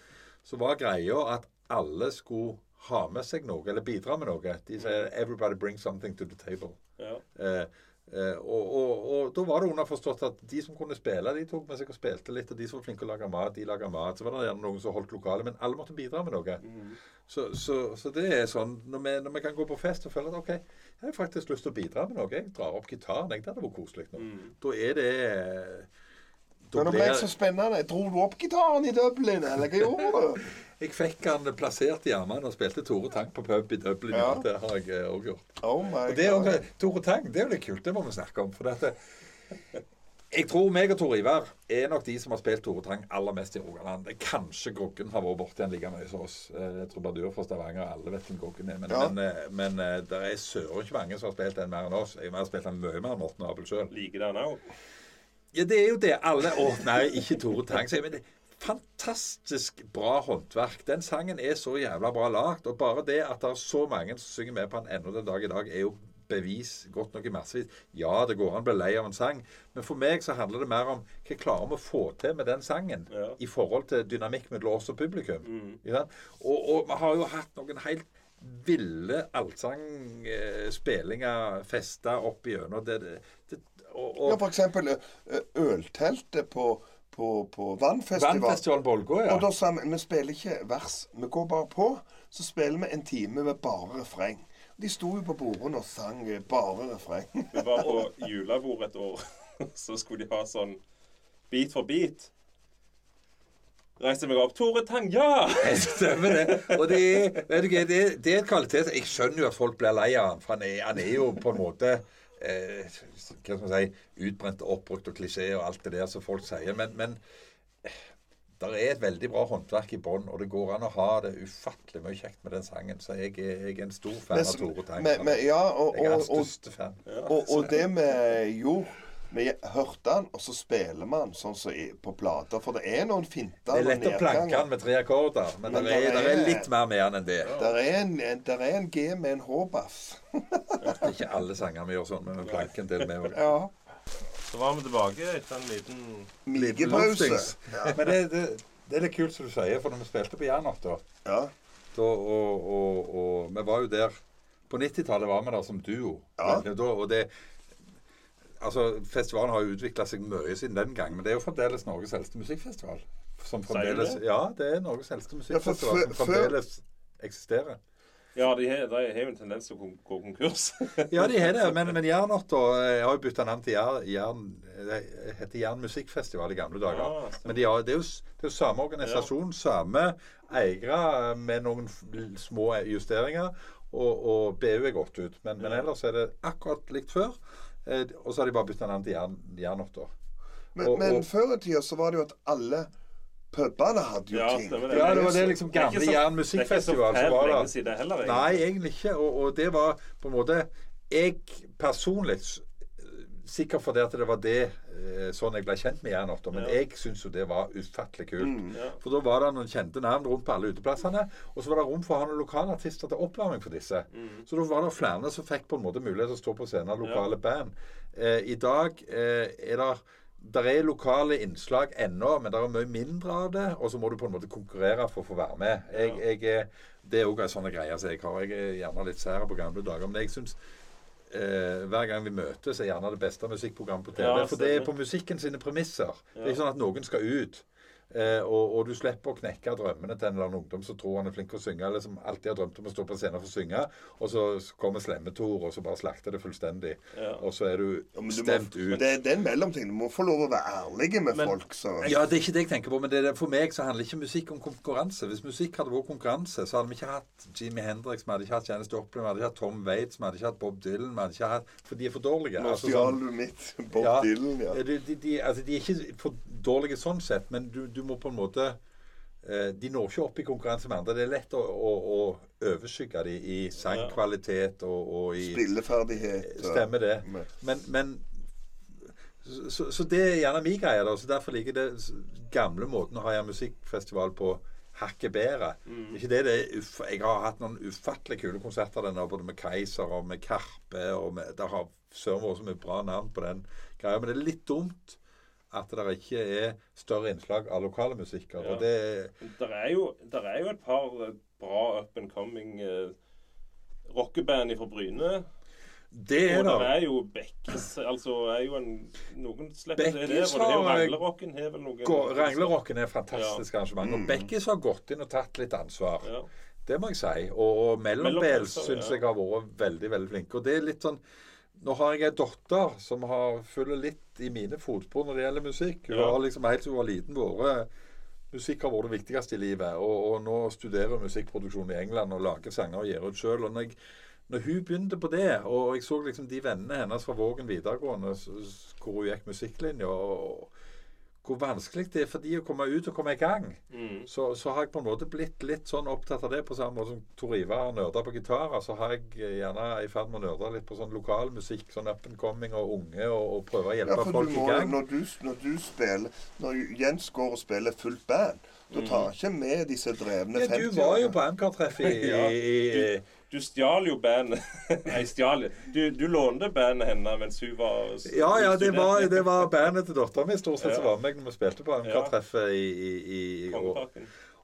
så var greia at alle skulle ha med seg noe, eller bidra med noe. De sier 'everybody bring something to the table'. Ja. Eh, eh, og, og, og da var det underforstått at de som kunne spille, de tok med seg og spilte litt. Og de som var flinke å lage mat, de laga mat. Så var det gjerne noen som holdt lokale. Men alle måtte bidra med noe. Så, så, så det er sånn når vi, når vi kan gå på fest og føle at OK, jeg har faktisk lyst til å bidra med noe. Jeg drar opp gitaren. Jeg, det hadde vært koselig nå. Da er det Men nå ble det så spennende. Dro du opp gitaren i Dublin, eller hva gjorde du? <laughs> Jeg fikk han plassert i armene og spilte Tore Tang på pub i Dublin. Ja. Det har jeg òg gjort. Oh my Og det God. også, Tore Tang, det er jo litt kult. Det må vi snakke om. For dette, jeg tror meg og Tor Ivar er nok de som har spilt Tore Tang aller mest i Rogaland. Det er Kanskje Groggen har vært borti han like mye som oss. Eh, Jeg tror Badur fra Stavanger, alle vet hvem Groggen er. Men, Ja. men, eh, men eh, det er søren ikke mange som har spilt den mer enn oss. Jeg har spilt den mye mer enn Morten Abel sjøl. Liker det han òg. Ja, det er jo det. Alle Å, nei, ikke Tore Tang. jeg, Men det fantastisk bra håndverk. Den sangen er så jævla bra lagd. Og bare det at det er så mange som synger med på den ennå den dag i dag, er jo bevis godt nok i massevis. Ja, det går an å bli lei av en sang, men for meg så handler det mer om hva klarer vi å få til med den sangen Ja. i forhold til dynamikk mellom oss og publikum. Mm. Ja, Og, vi har jo hatt noen helt ville allsangspillinger festa opp igjennom. Det, og, og, Ja, for eksempel ølteltet på, på, på Vannfestival. Vannfestival Bolgå, ja. Og da sa vi vi spiller ikke vers. Vi går bare på. Så spiller vi en time med bare refreng. De sto jo på bordene og sang eh, bare refreng. <laughs> Vi var på julebord et år, <laughs> så skulle de ha sånn bit for bit. Reiste meg opp. Tore Tang, ja! <laughs> Stemmer det. Og det er, vet du, det, det er et kvalitet Jeg skjønner jo at folk blir lei av han, for han er, han er jo på en måte eh, Hva skal man si Utbrent og oppbrukt og klisjé og alt det der som folk sier. Men, men det er et veldig bra håndverk i bånn, og det går an å ha det ufattelig mye kjekt med den sangen. Så jeg, jeg er en stor fan av Tore Tang. Men- men- ja, og, jeg er hans største fan. og, og det vi gjorde Vi hørte den, og så spiller man sånn som på plater. For det er noen finter Det er lett å planke den med tre akkorder, men, Men det, er, er er- litt mer med han enn det. Der er en, en- der er en G med en H-bass. Det er ikke alle sanger vi gjør sånn, men vi planker en del med òg. Ja. Så var vi tilbake etter en liten Migepause. Men det, det, det er litt kult som du sier, for når vi spilte på Janot da, Ja. da og, og, og vi var jo der På 90-tallet var vi der som duo. Ja. Men og det Altså, Festivalen har jo utvikla seg mye siden den gang, men det er jo fremdeles Norges eldste musikkfestival. som Sier du fremdeles det? Ja, det er Norges eldste musikkfestival ja, som fremdeles eksisterer. Ja, de har, jo en tendens til å gå konkurs. <laughs> Ja, de har det, men, men Jernotta Jeg har jo bytta navn til Jern, Jern Det heter Jern musikkfestival i gamle dager. Ja, men de har, det, er jo, det er jo samme organisasjon, samme eiere med noen små justeringer. Og, og BU er gått ut. Men, men ellers er det akkurat likt før. Eh, og så har de bare bytta navn til Jern. Men, Og- men før i tida så var det jo at alle pubene hadde jo Ja, ting. stemmer det. Ja, det var det liksom Det gamle så- Jern Det er ikke så som fælt var lenge der. siden heller, egentlig. Nei, egentlig ikke. Og, og det var på en måte Jeg personlig Sikkert fordi at det var det eh, sånn jeg ble kjent med Jernåtta. Men Ja. jeg syns jo det var ufattelig kult. Mm. Ja. For da var det noen kjente navn rundt på alle uteplassene. Og så var det rom for å ha noen lokale artister til oppvarming for disse. Mm. Så da var det flere som fikk på en måte mulighet til å stå på scenen av lokale band. Eh, I dag eh, er det der er lokale innslag ennå, men det er mye mindre av det. Og så må du på en måte konkurrere for å få være med. Jeg, jeg, det er òg en sånn greie som jeg har. Jeg er gjerne litt sær på gamle dager. Men jeg syns eh, hver gang vi møtes, er gjerne det beste musikkprogrammet på TV. Ja, for det er på musikken sine premisser. Det er ikke sånn at noen skal ut. Eh, og, og du slipper å knekke drømmene til en eller annen ungdom som tror han er flink til å synge, eller som alltid har drømt om å stå på scenen for å synge, og så kommer Slemmetor og så bare slakter det fullstendig. Ja. Og så er du Ja, du stemt må, ut. det, det er en mellomting. Du må få lov å være ærlig med Men- folk. Så. Ja, det er ikke det jeg tenker på, men det er, for meg så handler ikke musikk om konkurranse. Hvis musikk hadde vært konkurranse, så hadde vi ikke hatt Jimmy Hendrix, vi hadde ikke hatt Janis Joplin, vi hadde ikke hatt Tom Waits, vi hadde ikke hatt Bob Dylan, vi hadde ikke hatt For de er for dårlige. Nå Altså, stjal sånn- du mitt. Bob Ja, Dylan, ja. De, de, de, altså, de er ikke for dårlige sånn sett, men du, du må på en måte eh, De når ikke opp i konkurranse med andre. Det er lett å, å, å overskygge dem i sangkvalitet og, og i Spilleferdighet. Stemmer det. Men- Men, så, så det er gjerne min greie. da, så Derfor liker jeg det gamle måten å ha musikkfestival på hakket bedre. Mm. Ikke det det er Jeg har hatt noen ufattelig kule konserter denne, både med Keiser og med Karpe. og med, Det har søren vært så mye bra navn på den greia. Men det er litt dumt at det ikke er større innslag av lokale musikker. Ja. Og det Der er jo, der er jo et par eh, bra up and coming uh, rockeband fra Bryne. Det er og det. er jo Bekkes Altså er jo en Noen slipper det der. Og det er jo har- Ranglerocken har vel noen Ranglerocken er fantastisk arrangement. Mm. Og Bekkis har gått inn og tatt litt ansvar. Ja. Det må jeg si. Og, og Mellombels ja. syns jeg har vært veldig veldig flinke. Og det er litt sånn Nå har jeg ei datter som har følger litt i mine fotspor når det gjelder musikk. Hun Ja. har liksom helt siden hun var liten vært Musikk har vært det viktigste i livet. Og, og nå studerer hun musikkproduksjon i England og lager sanger og gir ut sjøl. Når, jeg, når hun begynte på det, og jeg så liksom de vennene hennes fra Vågen videregående hvor hun gikk musikklinja, og hvor vanskelig det er for de å komme ut og komme i gang Mm. så, så har jeg på en måte blitt litt sånn opptatt av det, på samme måte som Tor Ivar har nerda på gitarer. Så har jeg gjerne i ferd med å nerde litt på sånn lokal musikk, sånn up and coming og unge, og, og prøve å Ja, hjelpe for folk du i gang. når, du, når du spiller Når Jens går og spiller fullt band, da tar ikke med disse drevne Ja, du var jo på Amcar-treff i, <laughs> Ja, i, i Du stjal jo bandet <laughs> Nei, stjal du, du lånte bandet hennes mens hun var Ja, ja, det var, det var bandet til dattera mi stort sett som var med meg når vi spilte på MK-treffet i, i, i, i år.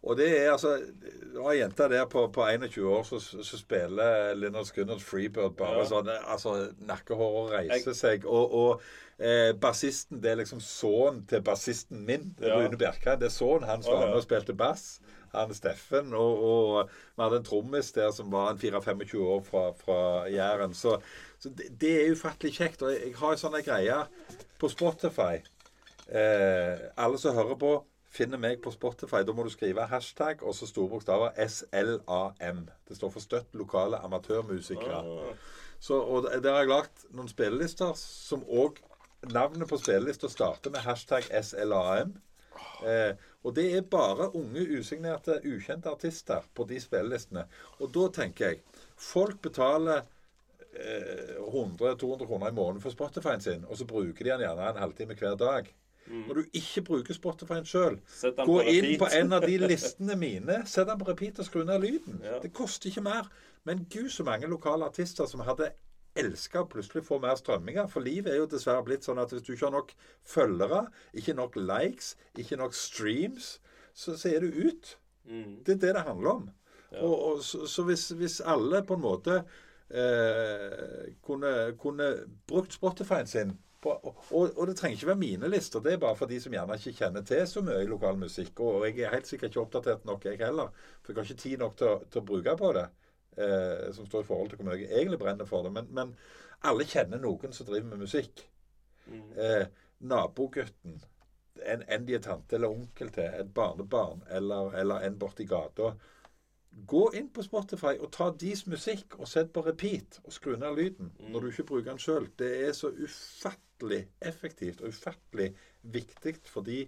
Og det er altså Det var ei jente der på, på 21 år som spiller Leonard Skinners Freebird bare Ja. sånn altså Nakkehåret reiser seg. Og, og eh, bassisten Det er liksom sønnen til bassisten min, Ja. Rune Bjerkreim. Det er sønnen hans som var med og spilte bass. Han Steffen. Og, og vi hadde en trommis der som var en 24-25 år fra, fra Jæren. Så, så det, det er ufattelig kjekt. Og jeg, jeg har en sånn greie på Spotify. Eh, alle som hører på, finner meg på Spotify. Da må du skrive hashtag og så store bokstaver SLAM. Det står for Støtt lokale amatørmusikere. Så, og der har jeg lagt noen spillelister som òg Navnet på spillelista starter med hashtag SLAM. Eh, og det er bare unge, usignerte, ukjente artister på de spillelistene. Og da tenker jeg Folk betaler eh, 100-200 kroner i måneden for Spotify-en sin, og så bruker de den gjerne en halvtime hver dag. Når du ikke bruker Spotify-en sjøl, gå inn på en av de <laughs> listene mine, sett den på repeat og skru ned lyden. Ja. Det koster ikke mer. Men gud, så mange lokale artister som hadde elska å plutselig få mer strømminger. For livet er jo dessverre blitt sånn at hvis du ikke har nok følgere, ikke nok likes, ikke nok streams, så, så er du ut. Mm. Det er det det handler om. Og, og, så så hvis, hvis alle på en måte eh, kunne, kunne brukt Spotify-en sin på, og, og det trenger ikke være mine lister. Det er bare for de som gjerne ikke kjenner til så mye lokal musikk. Og jeg er helt sikkert ikke oppdatert nok, jeg heller. For jeg har ikke tid nok til, til å bruke på det. Eh, som står i forhold til hvor mye jeg egentlig brenner for det. Men, men alle kjenner noen som driver med musikk. Eh, nabogutten, en, en de er tante eller onkel til, et barnebarn eller, eller en borti gata. Gå inn på Spotify og ta deres musikk og sett på repeat og skru ned lyden når du ikke bruker den sjøl. Det er så ufattelig effektivt og ufattelig viktig for de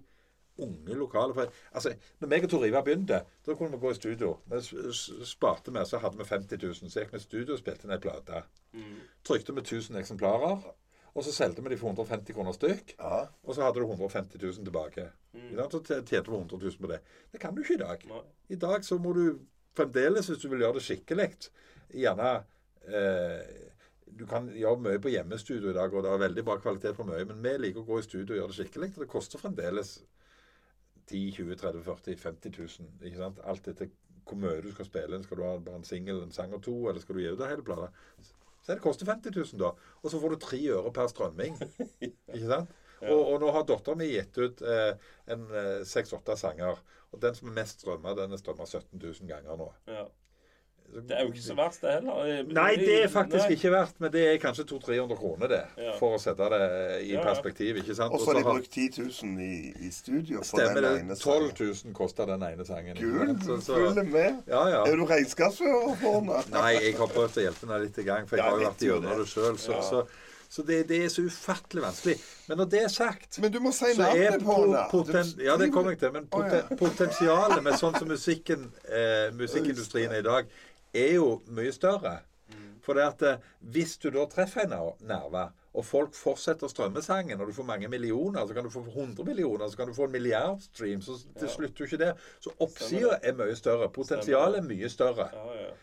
unge lokale. For, altså, når meg og Tor Ivar begynte, da kunne vi gå i studio. Vi sparte med, så hadde vi 50 000. Så gikk vi i studio og spilte inn ei plate. Trykte vi 1000 eksemplarer. Og så solgte vi de for 150 kroner stykk. Ja. Og så hadde du 150 000 tilbake. Mm. Så tjente du 100 000 på det. Det kan du ikke i dag. Nei. I dag så må du fremdeles, hvis du vil gjøre det skikkelig, gjerne eh, Du kan gjøre mye på hjemmestudio i dag, og det er veldig bra kvalitet på mye, men vi liker å gå i studio og gjøre det skikkelig. Og det koster fremdeles 10 20 30 40 50 000. Ikke sant? Alt etter hvor mye du skal spille. Skal du ha bare en singel, en sang og to, eller skal du gi ut hele hel plate? Så det koster 50 000, da. Og så får du tre øre per strømming. <laughs> Ikke sant? Og, og nå har dattera mi gitt ut eh, en seks-åtte sanger. Og den som er mest strømma, den er strømma 17 000 ganger nå. Ja. Det er jo ikke så verst, det heller. Nei, det er faktisk Nei. ikke verdt, men det er kanskje 200-300 kroner, det. Ja. For å sette det i Ja, ja. perspektiv, ikke sant? Og så har de brukt 10 000 i, i studio for den det. ene 12 000 koster den ene sangen. Gull, følger med. Ja, ja. Er du regnskapsfører for henne? <laughs> Nei, jeg har prøvd å hjelpe henne litt i gang, for jeg Ja, har jo vært gjennom det. sjøl. Så, så, så det, det er så ufattelig vanskelig. Men når det er sagt Men du må si så er navnet på henne. ja, det kommer jeg til. Men Å, ja. potensialet med sånn som musikken, eh, musikkindustrien er i dag, er jo mye større. For det at eh, hvis du da treffer en nerve, og folk fortsetter å strømme sangen, og du får mange millioner, så kan du få 100 millioner, så kan du få en milliard stream, så til ja. slutt jo ikke det. Så oppsida er mye større. Potensialet er mye større. Ja, ja.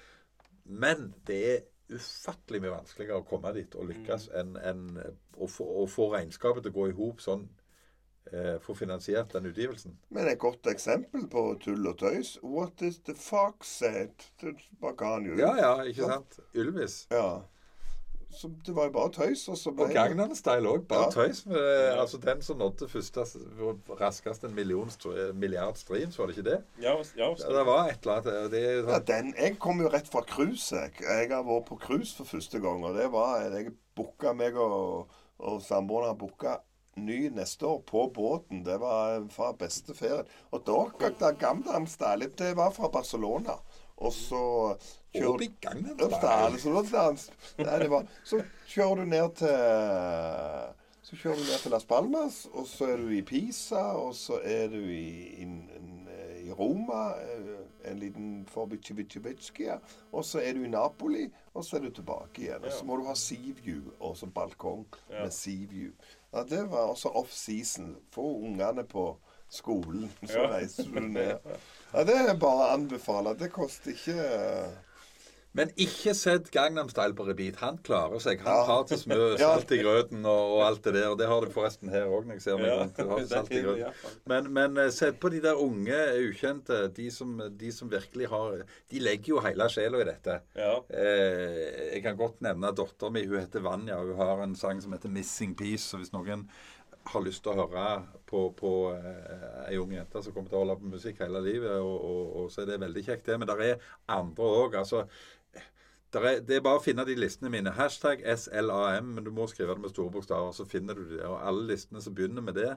Men det er ufattelig mye vanskeligere å komme dit og lykkes enn en, å, få, å få regnskapet til å gå i hop sånn. Eh, få finansiert den utgivelsen. Men et godt eksempel på tull og tøys. What is the fox said? Det jo. Ja, ja, ikke sant? Ylvis. Ja. Så det var jo bare tøys, og så ble Og Gangnam Style òg. Bare Ja. tøys. Med, altså Den som nådde første raskest en million, str- milliard streams, var det ikke det? Ja, ja, Ja, det var et eller annet. Det er Ja, sånn, den, jeg kom jo rett fra cruise. Jeg. jeg har vært på cruise for første gang. Og det var Jeg booka meg og, og samboeren har booka ny neste år på båten. Det var fra beste ferien. Og da da Gamdam Style, det var fra Barcelona. Og så. Style, så, nei, var, så kjører du ned til Så kjører du ned til Las Palmas, og så er du i Pisa, og så er du i, in- in- i Roma, eh, en liten forbi Civicivicchia, og så er du i Napoli, og så er du tilbake igjen. Og så må du ha sea view, og så balkong med sea view. Ja, det var også off season. Få ungene på skolen, så Ja. reiser du ned. Ja, det er bare å anbefale. Det koster ikke eh, Men ikke sett Gangnam Style på repeat. Han klarer seg. Han Ja. har til smør, <laughs> salt i grøten og, og alt det der. Og det har du forresten her òg, når jeg ser meg Ja, rundt. Har <laughs> salt i grøten. Men, men eh, sett på de der unge, ukjente. De som, de som virkelig har De legger jo hele sjela i dette. Ja. Eh, jeg kan godt nevne dattera mi. Hun heter Vanja. Hun har en sang som heter 'Missing Peace'. Så hvis noen har lyst til å høre på, på eh, ei ung jente som kommer til å holde på musikk hele livet, og, og, og så er det veldig kjekt, det. Men det er andre òg. Altså, er, det er bare å finne de listene mine. Hashtag SLAM, men du må skrive det med store bokstaver, så finner du det. Og alle listene som begynner med det,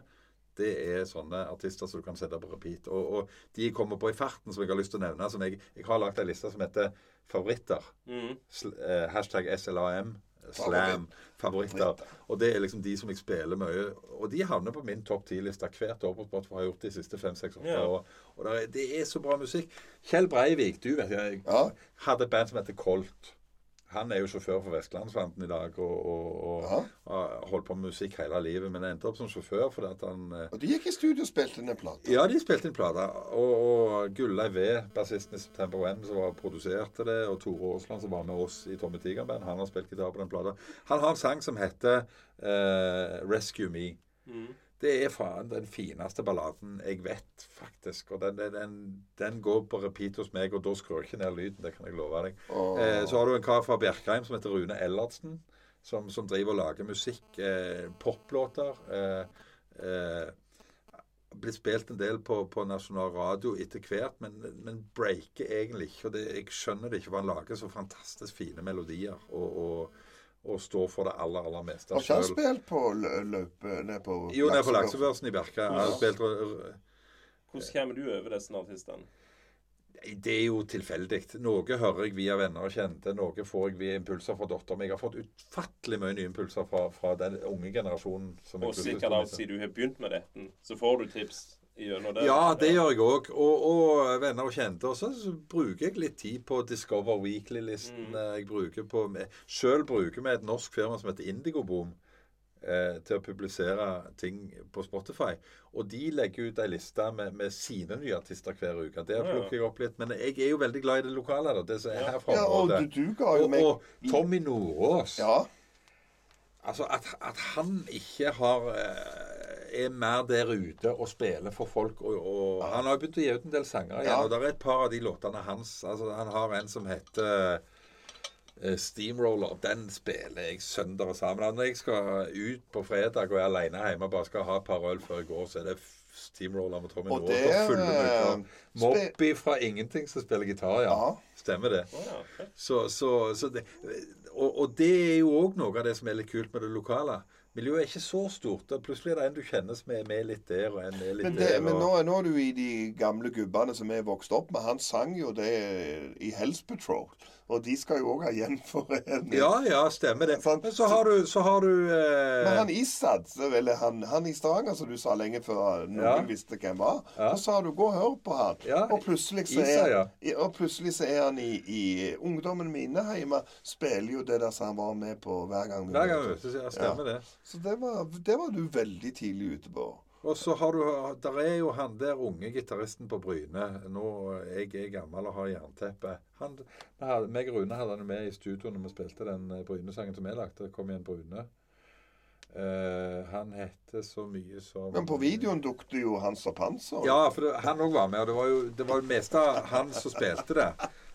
det er sånne artister som du kan sette på repeat. Og, og de kommer på i farten, som jeg har lyst til å nevne som Jeg, jeg har lagd ei liste som heter Favoritter. Mm. Eh, hashtag SLAM. Slam. Favoritter. Og det er liksom de som jeg spiller mye. Og de havner på min topp ti-liste hvert år på Spotify. Har gjort de siste fem-seks åtte Ja. år. Og det er, det er så bra musikk. Kjell Breivik, du vet jeg Ja. hadde et band som heter Colt. Han er jo sjåfør for Vestlandsfanten i dag og, og, og Ja. har holdt på med musikk hele livet. Men endte opp som sjåfør fordi at han eh, Og de gikk i studio og spilte ned plata. ja, de spilte inn plate. Og, og Gullei V, bassisten i September When, som var produserte det, og Tore Aasland, som var med oss i Tommy Tiger Band, han har spilt gitar på den plata. Han har en sang som heter uh, 'Rescue Me'. Mm. Det er faen den fineste balladen jeg vet, faktisk. Og den, den, den, går på repeat hos meg, og da skrur jeg ikke ned lyden. Det kan jeg love deg. Oh. Eh, så har du en kar fra Bjerkreim som heter Rune Ellertsen. som, som driver og lager musikk. Eh, poplåter. Eh, eh, blitt spilt en del på, på nasjonal radio etter hvert, men, men breaker egentlig ikke. og det, Jeg skjønner det ikke, for han lager så fantastisk fine melodier. og, og og står for det aller aller meste Har ikke han spilt på løpet løpe ned på Jo, nede på Laksebørsen? I r- Hvordan kommer du over disse artistene? Det er jo tilfeldig. Noe hører jeg via venner og kjente. Noe får jeg via impulser fra dattera mi. Jeg har fått utfattelig mye nye impulser fra, fra den unge generasjonen. som Og sikkert da, siden du har begynt med dette, så får du tips gjennom det. Ja, det gjør jeg òg. Og, og venner og kjente. Og så, bruker jeg litt tid på Discover Weekly-listen. Jeg bruker på Sjøl bruker vi et norsk firma som heter Indigoboom. Eh, til å publisere ting på Spotify. Og de legger ut ei liste med, med sine nye artister hver uke. Der plukker jeg opp litt. Men jeg er jo veldig glad i det lokale. Da, det som er her fra Ja, og du, du ga jo Og, meg og Tommy Nordås. Ja. Altså, at, at han ikke har eh, er mer der ute og spiller for folk. Og, og Han har jo begynt å gi ut en del sanger igjen. Ja. Og det er et par av de låtene hans altså, Han har en som heter eh, Steamroller. Den spiller jeg søndag sammen. Når jeg skal ut på fredag og er alene hjemme og bare skal ha et par øl før jeg går, så er det Steamroller med Tommy det, og eh. Moppy fra Ingenting som spiller gitar, ja. Ja. Stemmer det. Så, så, så det, og, og det er jo òg noe av det som er litt kult med det lokale. Miljøet er ikke så stort. og Plutselig er det en du kjenner som er med litt der, og en er litt Men, det, der. men og, nå, nå er du i de gamle gubbene som er vokst opp med. Han sang jo det i Hells Patrol. Og de skal jo òg ha gjenforening. ja, ja, stemmer det. Men så har du, så har du eh, Men han Isad, så han, han i Stavanger som du sa lenge før noen Ja. visste hvem var, Ja. så sa du 'gå og hør på han'. Ja, og, plutselig så er, ja. og plutselig så er han i, i Ungdommen mine hjemme spiller jo det der som han var med på hver gang. vi Hver gang møtes. ja, stemmer det. Så det var, det var du veldig tidlig ute på. Og så har du Der er jo han der unge gitaristen på Bryne. Nå Jeg er gammel og har jernteppe. Han, meg og Rune hadde han med i studio når vi spilte den eh, Bryne-sangen som vi lagde. Kom igjen, Bryne. Uh, han heter så mye som Men på videoen dukket jo Hans og Panser. Ja, for det, han òg var med. Og det var jo det var jo meste av han som spilte det.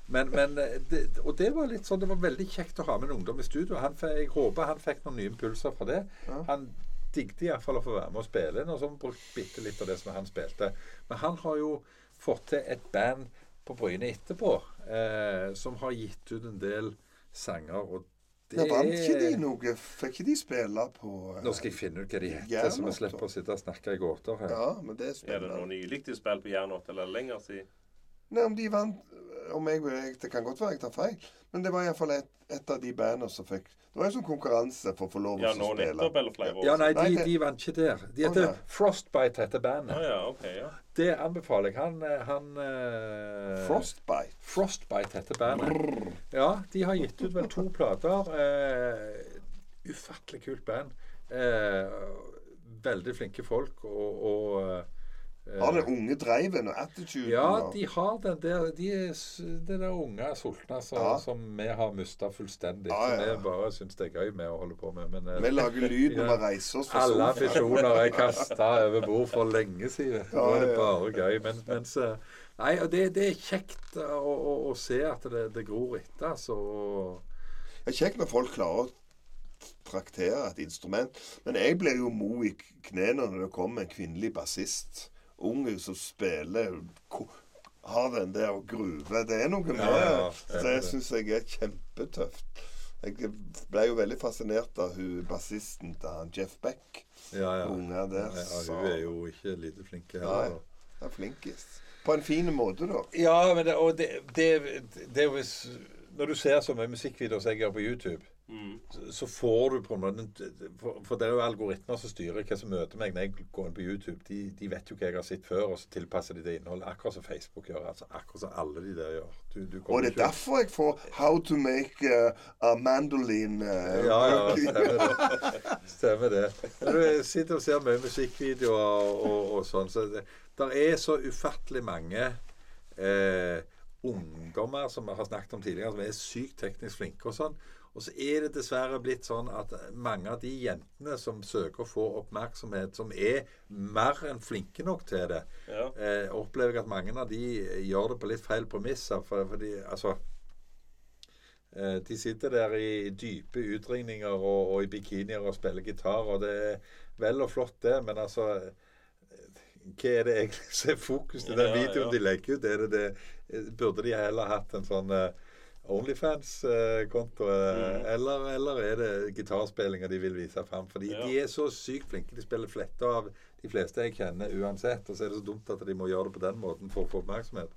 Men, men det, Og det var litt sånn, det var veldig kjekt å ha med en ungdom i studio. Han, jeg håper han fikk noen nye impulser fra det. Han digget iallfall å få være med og spille inn, og så har han brukt bitte litt av det som han spilte. Men han har jo fått til et band på Bryne etterpå eh, som har gitt ut en del sanger. og det Ja, vant ikke de noe? Fikk ikke de spille på eh, Nå skal jeg finne ut hva de heter, så vi slipper å sitte og snakke i gåter her. Ja, men det er Er det noe nylig de spilte på Jernått, eller lenger siden? Nei, om de vant om jeg, jeg, Det kan godt være jeg tar feil, men det var iallfall et, et av de bandene som fikk Det var en sånn konkurranse for å få lov Ja, til nå å spille. nettopp, eller flere år Ja, nei, de, Nei, de vant ikke der. De heter ja. Frostbite, heter bandet. Ja, ja, ok, ja. Det anbefaler jeg. Han, eh, han uh, Frostbite. Frostbite heter bandet. Ja, de har gitt ut vel to plater. Uh, ufattelig kult band. Uh, veldig flinke folk og, og Har den unge driven og attituden. Ja, de har den der De er der unge sultne som, Ja. som vi har mista fullstendig. Ja, ja, Som vi bare syns det er gøy med å holde på med. Men eh, Vi lager <laughs> lyd når vi reiser oss alle sofaen. ambisjoner er kasta over bord for lenge siden. Nå er det bare gøy. Men, mens, eh, nei, og det, det er kjekt å, å, å se at det, det gror etter. Altså. Det er kjekt når folk klarer å traktere et instrument. Men jeg blir jo mo i knærne når det kommer en kvinnelig bassist. Unge som spiller Har den der og gruver. Det er noe med Ja, ja, det. det er Det syns jeg er kjempetøft. Jeg ble jo veldig fascinert av hun bassisten til han Jeff Beck. Ja, ja. Unger der, ja, ja, hun er jo ikke lite flink Nei, hun er flinkest. På en fin måte, da. Ja, men det, og det, det, det det Når du ser så mye musikkvideoer som jeg gjør på YouTube, Mm. så- får du på en måte For, for det er jo algoritmer som styrer hva som møter meg når jeg går inn på YouTube. De, de vet jo hva jeg har sett før, og så tilpasser de det innholdet. Akkurat som Facebook gjør. altså Akkurat som alle de der gjør. Du, du Og det er derfor jeg får How to make uh, a mandolin uh, Ja, ja, <laughs> stemmer det. Stemmer det. Du sitter og ser mye musikkvideoer og, og, og sånn, så det der er så ufattelig mange eh, ungdommer som vi har snakket om tidligere, som er sykt teknisk flinke og sånn. Og så er det dessverre blitt sånn at mange av de jentene som søker å få oppmerksomhet, som er mer enn flinke nok til det, Ja. eh, opplever jeg at mange av de gjør det på litt feil premisser. For, de altså Eh, de sitter der i dype utringninger og, og i bikinier og spiller gitar, og det er vel og flott, det, men altså eh, hva er det egentlig som er fokus i den videoen ja. de legger ut? Det det, burde de heller hatt en sånn eh, Onlyfans-konto? eh, Mm. eller, eller er det gitarspillinger de vil vise fram? Fordi Ja. de er så sykt flinke. De spiller flette av de fleste jeg kjenner uansett. Og så er det så dumt at de må gjøre det på den måten for å få oppmerksomhet.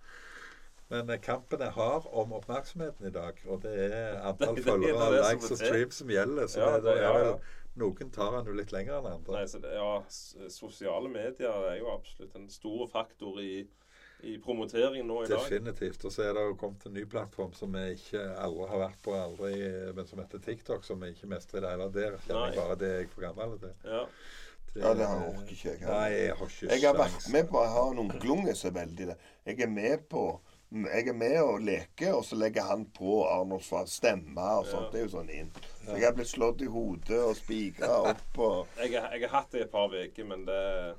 Men eh, kampen er hard om oppmerksomheten i dag. Og det er antall er følgere, likes og streams som gjelder. Så Ja, det, det er vel, noen tar han jo litt lenger enn andre. Nei, så det, ja, sosiale medier er jo absolutt en stor faktor i, i promoteringen nå i dag. Definitivt. Og så er det jo kommet en ny plattform som vi ikke aldri har vært på, aldri, men som heter TikTok, som vi ikke mestrer i det hele. Der kjenner jeg bare det er jeg for gammel til. Ja. Ja, det har orker ikke jeg. Nei, jeg har ikke Jeg har vært med på Jeg har en onkelunge som er veldig det. Jeg er med på jeg er med og leker, og så legger han på Arnold Schwarz stemme og sånt. Ja. Det er jo sånn inn. Så jeg har blitt slått i hodet og spigra opp og Jeg, har- jeg har hatt det i et par uker, men det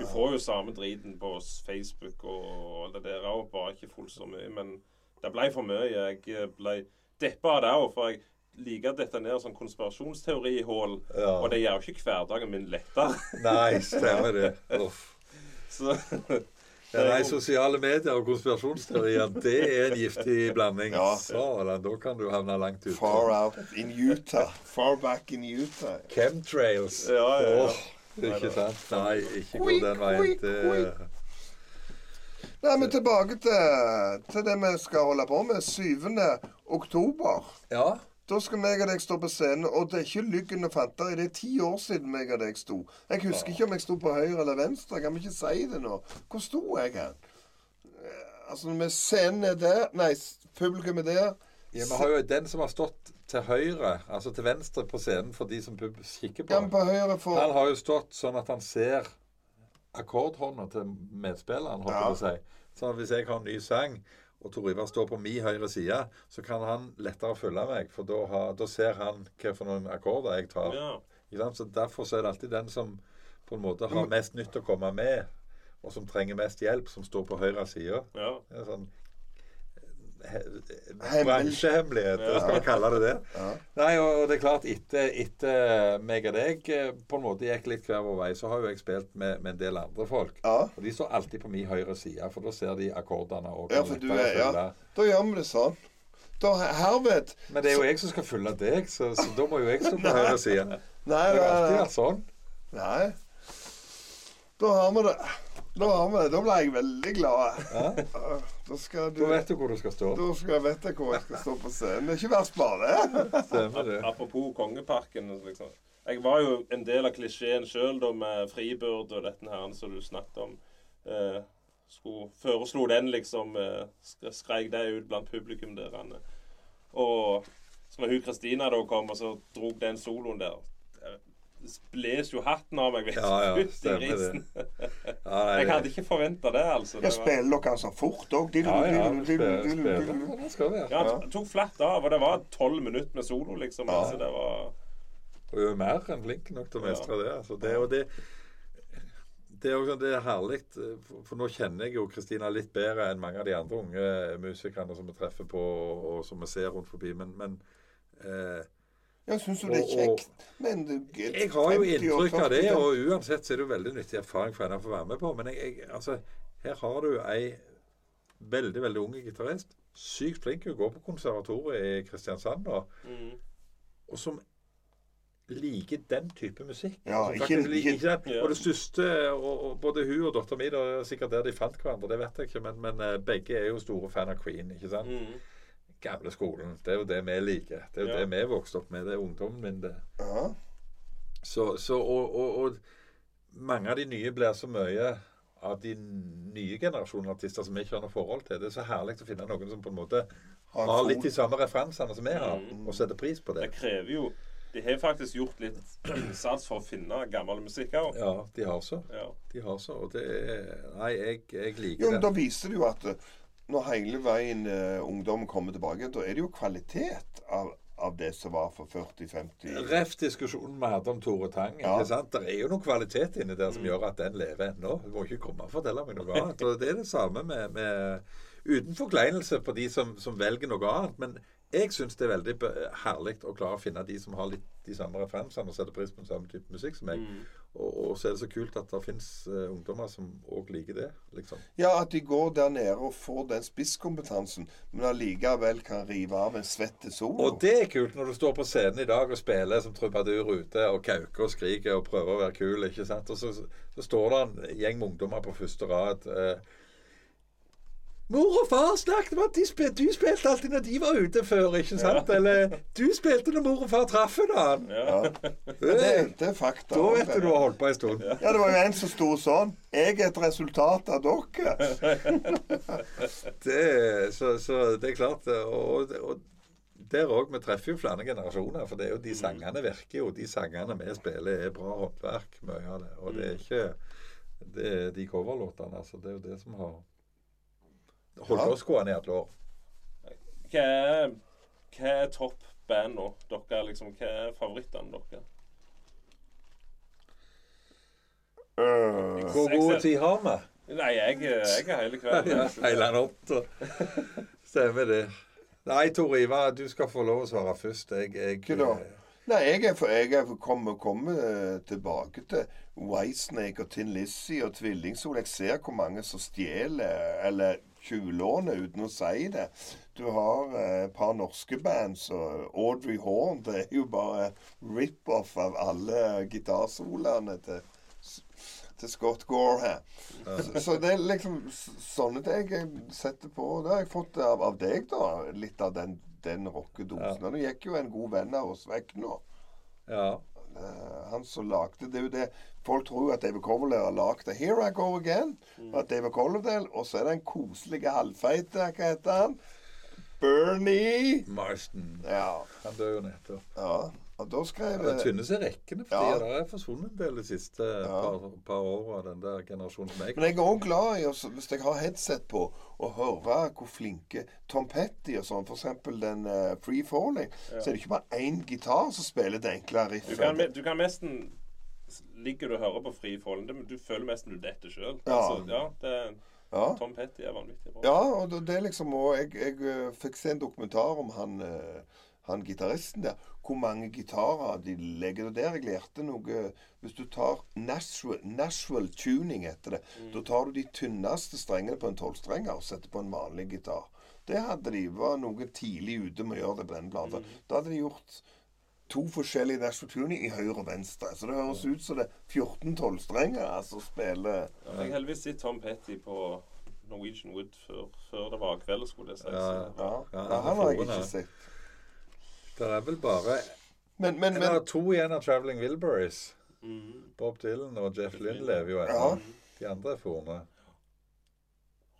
Du får jo samme driten på Facebook og det der òg, bare ikke fullt så mye. Men det ble for mye. Jeg ble deppa av det òg, for jeg liker å dette ned sånn konspirasjonsteorihull. Ja. Og det gjør jo ikke hverdagen min lettere. <laughs> Nei, stemmer det. Uff. <laughs> Så Ja, nei, sosiale medier og konspirasjonsteorier, det er en giftig blanding. Ja. Så, da kan du havne langt ute. far out in Utah. Far back in Utah. Chemtrails. Ja, ja, ja. Åh, ikke sant? Nei, ikke gå den veien. til Nei, men tilbake til, til det vi skal holde på med. 7. oktober. ja. Da skal meg og deg stå på scenen, og det er ikke lyggen og fanteri. Det er ti år siden meg og deg sto. Jeg husker ikke om jeg sto på høyre eller venstre. Kan vi ikke si det nå? Hvor sto jeg hen? Altså, Altså, med scenen er der Nei, publikum er der. ja, Vi har jo den som har stått til høyre, altså til venstre på scenen for de som kikker på. Ja, men på høyre for Han har jo stått sånn at han ser akkordhånda til medspilleren, holdt jeg Ja. på å si. Så hvis jeg har en ny sang, og Tor Ivar står på min høyre side, så kan han lettere følge meg, for da, har- da ser han noen akkorder jeg tar. ja. Så Derfor så er det alltid den som på en måte har mest nytt å komme med, og som trenger mest hjelp, som står på høyre side. ja. Det er sånn he- ja. Skal vi kalle det det. Ja. Nei, og og det er klart, etter, etter meg og deg eh, på en måte gikk litt hver vår vei, så har jo jeg spilt med, med en del andre folk. Ja. Og de står alltid på min høyre side, for da ser de akkordene. og Ja, for du er Ja. Da gjør vi det sånn. Da herved Men det er jo jeg som skal følge deg, så, så da må jo jeg stå på <laughs> høyre side. Det har alltid vært sånn. nei. Da har vi det. Da har vi det. Da ble jeg veldig glad. Ja. <laughs> Da skal du Da vet du hvor du skal stå. Da skal jeg vite hvor jeg skal stå på scenen. Det er ikke verst bare det. Apropos Kongeparken. Liksom. Jeg var jo en del av klisjeen sjøl med fribyrd og dette her som du snakket om. Eh, skulle, foreslo den, liksom. Eh, skreik det ut blant publikum der. Og så når hun Kristina da kom, og så drog den soloen der bles jo hatten av meg. vet. Ja, ja, stemmer det. Ja, nei, Jeg det- hadde ikke forventa det, altså. Det var, spiller dere altså fort òg. Ja, ja, det skal vi. ja, han tok flatt av, og det var tolv minutter med solo, liksom. Ja. Altså, det var Og er jo mer enn flink nok til å mestre det. Altså, det, og det, det er også det er herlig, for, nå kjenner jeg jo Kristina litt bedre enn mange av de andre unge musikerne som vi treffer på, og som vi ser rundt forbi. Men, men eh, Jeg syns jo det er kjekt. Men jeg har jo inntrykk av det, og uansett så er det jo veldig nyttig erfaring for henne å få være med på. Men jeg, jeg, altså, her har du ei veldig, veldig ung gitarist. Sykt flink. Hun går på konservatoriet i Kristiansand nå. mm. og som liker den type musikk. Ja, ikke- faktisk ikke- ikke. Og det største og, og Både hun og dattera mi det er sikkert der de fant hverandre, det vet jeg ikke, men, men eh, begge er jo store fan av Queen. ikke sant? Mm. Gamle skolen. Det er jo det vi liker. Det er jo Ja. det vi vokste opp med. Det er ungdommen min, det. Ja. Så, så og, og, og mange av de nye blir så mye av de nye generasjoner artister som vi ikke har noe forhold til. Det er så herlig å finne noen som på en måte Har har litt de samme referansene som vi har, Mm. og setter pris på det. Det krever jo De har faktisk gjort litt innsats for å finne gammel musikk òg. Ja, de har så. Ja. De har så, og det er Nei, jeg, jeg liker Jo, men det. da viser det jo at eh, når hele veien uh, ungdommen kommer tilbake, da er det jo kvalitet av, av det som var for 40-50 Ref diskusjonen vi hadde om Tore Tang. Ja. ikke sant? Det er jo noe kvalitet inni der som gjør at den lever ennå. Du må ikke komme og fortelle meg noe annet. Og det er det samme med, med uten forkleinelse på de som, som velger noe annet. Men jeg syns det er veldig herlig å klare å finne de som har litt de samme referansene og setter pris på den samme type musikk som meg. Og, og så er det så kult at det fins ungdommer som òg liker det, liksom. Ja, at de går der nede og får den spisskompetansen, men allikevel kan rive av en svett solo. Og det er kult når du står på scenen i dag og spiller som trubadur ute og kauker og skriker og prøver å være kul. ikke sant? Og så, så står det en gjeng med ungdommer på første rad. Eh, Mor og far snakket om at de spil, du spilte alltid når de var ute før, ikke sant? Eller du spilte når mor og far traff en annen. Ja. det, det er fakta. Da vet du du har holdt på en stund. Ja, det var jo en som sto sånn. Jeg er et resultat av dere. <laughs> Det, så, så det er klart. Og, og der òg. Vi treffer jo flere generasjoner. For det er jo de sangene virker jo. De sangene vi spiller, er bra håndverk, mye av det. Og det er ikke det er de coverlåtene. Altså. Det er jo det som har holdt Ja. oss gående i alle år. Hva er, hva er topp band nå? Dere, liksom, hva er favorittene deres? Øh, Hvor god tid har vi? Nei, jeg, jeg er hele kvelden. Ja, <laughs> hele natta. Stemmer det. Nei, Tor Ivar, du skal få lov å svare først. Jeg, jeg Nei, jeg er, for, jeg er kommet komme tilbake til Whitesnake og Tin Lizzie og Tvillingsol. Jeg ser hvor mange som stjeler eller tjuvlåner uten å si det. Du har eh, et par norske band, så Audrey Horn det er jo bare rip-off av alle gitarsolene til, til Scott Gore her. Så, så det er liksom sånne ting jeg setter på. Det har jeg fått av, av deg, da. Litt av den, den rockedosen. Ja. Nå gikk jo en god venn av oss vekk nå. Ja. Eh, han som lagde Det er jo det Folk tror at David Coverdale har lagd det. 'Here I Go Again'. At David Coverdale, Og så er det en koselig halvfeit Hva heter han? Bernie. Marston. Ja. Han dør jo nettopp. ja. Og da skrev Det tynnes i rekkene for Ja. Det er forsvunnet en del de siste par, par åra, den der generasjonen som jeg Men jeg er òg glad i, også, hvis jeg har headset på, å høre hvor flinke Tom Petty og sånn, f.eks. den uh, Free Falling, så er det ikke bare én gitar som spiller det enkle Du riffet. kan, du kan nesten Ligger du og hører på Free Falling, men du føler nesten du detter sjøl. Ja. Altså, ja, det, ja. Tom Petty er vanvittig bra. Ja, og det- det er liksom og Jeg, jeg eh, fikk se en dokumentar om han, eh, han gitaristen der. Hvor mange gitarer de legger. Der jeg lærte noe Hvis du tar Nashville, Nashville tuning etter det, da tar du de tynneste strengene på en tolvstrenger og setter på en vanlig gitar. Det hadde de var noe tidlig ute med å gjøre det på den platen. Da hadde de gjort to forskjellige Nashville tuning i høyre og venstre. Så det høres ut som det er 14 tolvstrenger altså spiller Jeg har heldigvis sett Tom Petty på Norwegian Wood før, før det var kveld, skulle jeg si. Ja, Ja, Ja, ja han har jeg ikke sett. Det er vel bare Men, men, men er to igjen av Traveling Wilburys. Mm. Bob Dylan og Jeff Lynn lever jo Ja. De andre er forne.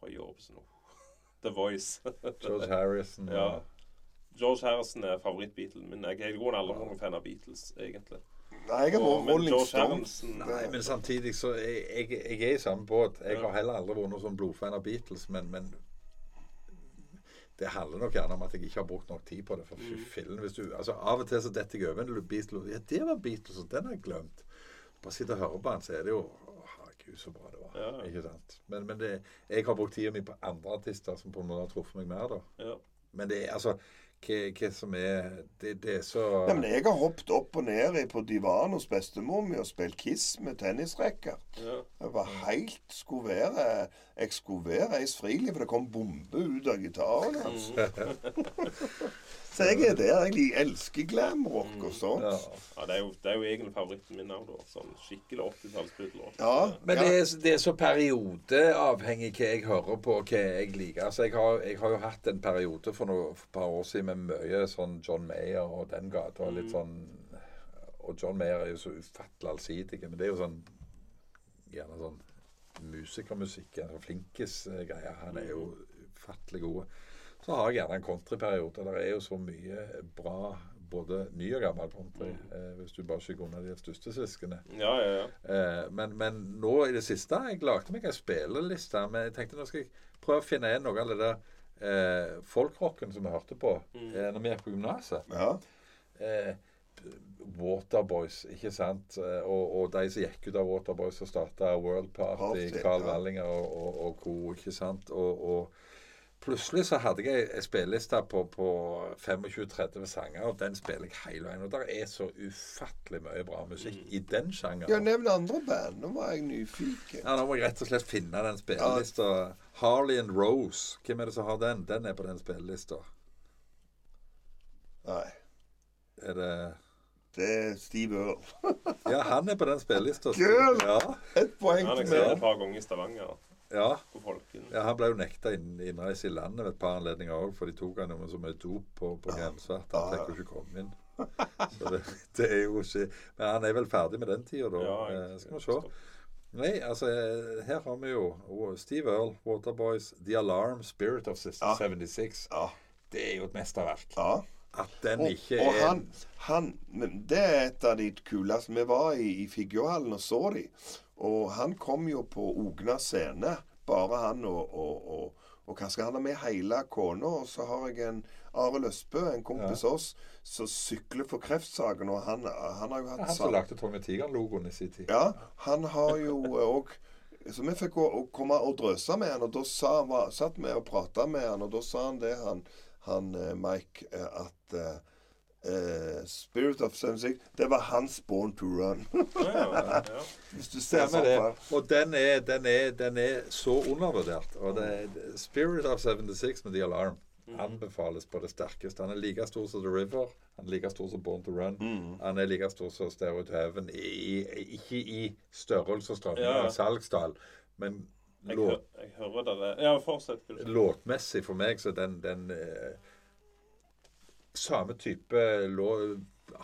Roy Orbison. <laughs> The Voice. <laughs> George Harrison ja. George Harrison er favoritt-Beatlen min. Jeg er i grunnen aldri noen fan av Beatles, egentlig. Nei, jeg har Og- vært Rolling Stones. Nei, men samtidig så jeg, jeg, jeg er i samme båt. Jeg Ja. har heller aldri vært noen sånn blodfan av Beatles, men, men det handler nok gjerne om at jeg ikke har brukt nok tid på det. For fy Mm. fillen, hvis du, altså Av og til så detter jeg over en Beatles Ja, det var Beatles, og den har jeg glemt. Bare sitte og høre på den, så er det jo Herregud, så bra det var. Ja. Ikke sant? Men, men det, jeg har brukt tida mi på andre artister som på en måte har truffet meg mer, da. Ja. Men det er altså Hva, hva som er det, det er så Nei, men jeg har hoppet opp og ned på divanen hos bestemor mi og spilt Kiss med tennisrekker. Ja. Jeg var helt skulle være Jeg skulle være Eis Friili, for det kom bombe ut av gitaren hans. <laughs> <laughs> Så jeg er der. Jeg elsker glamrock og sånt. ja. ja, det er jo, det er jo egentlig favoritten min òg, da. Sånn skikkelig 80-tallspuddel. Ja. Men det er, det er så periodeavhengig hva jeg hører på, hva jeg liker. Altså, jeg har, jeg har jo hatt en periode for, noe, for et par år siden med mye sånn John Mayer og den gata. og Litt sånn Og John Mayer er jo så ufattelig allsidig. Men det er jo sånn Gjerne sånn musikermusikk. En sånn flinkis-greie. Han er jo ufattelig god. Så har jeg gjerne en countryperiode. Det er jo så mye bra både ny og gammel country, eh, hvis du bare skygger unna de største søsknene. Ja, ja, ja. Eh, men, men nå i det siste Jeg lagde meg en spilleliste, men jeg tenkte nå skal jeg prøve å finne igjen noe av det der eh, folkrocken som vi hørte på eh, når vi gikk på gymnaset. Ja. Eh, Waterboys, ikke sant? Eh, Og, og de som gikk ut av Waterboys og starta World Party, Party, Carl ja. Wallinger og, og, og co., ikke sant? Og, og Plutselig så hadde jeg ei spilleliste på, på 25-30 sanger, og den spiller jeg hele veien. Og der er så ufattelig mye bra musikk i den Ja, nevn andre band. Nå var jeg nyfiken. Ja, Nå må jeg rett og slett finne den spillelista. Harley and Rose. Hvem er det som har den? Den er på den spillelista. Nei. Er det Det er Steve Earl. Ja, han er på den spillelista. Kult! Ja, Ett poeng Han har til jeg sett meg. et par ganger i Stavanger. Ja. På Folken. Ja, Han ble jo nekta inn, innreise i landet ved et par anledninger òg, for de tok han noe som så dop på, på grensa han fikk jo ikke komme inn. Så det, <laughs> det er jo ikke Men han er vel ferdig med den tida, da. Ja, Eh, skal vi se. Nei, altså eh, Her har vi jo oh, Steve Earl, Waterboys, The Alarm, Spirit of Ja. 76. Ja. Det er jo et mesterverk. ja. At den Og, ikke og er han, han Det er et av de kuleste. Vi var i, i Figgjohallen og så de. Og han kom jo på Ogna scene. Bare han og, og, og, og hva skal han ha med hele kona? Og så har jeg en Are Løsbø, en kompis av oss, som sykler for kreftsaken. Og han, han har jo hatt Han som lagde Tommy Tiger-logoen i sin tid. Ja, han har jo òg Så vi fikk å, å komme og drøse med han, og da sa, var, satt vi og prata med han, og da sa han det, han, han eh, Mike, eh, at eh, eh, Spirit of 76 Det var hans Born to Run. <laughs> Ja, ja, ja. Hvis du ser det. sånn på Og den er, den er, den er så undervurdert. Og det er Spirit of 76 med The Alarm anbefales på det sterkeste. Han er like stor som The River. Han er like stor som Born to Run. Han er like stor som Stairway to Heaven. I, i- ikke i størrelse og strømning og salgstall, men Jeg, låt, hø jeg hører det. Ja, fortsett. Låtmessig for meg så den, den eh, Samme type låt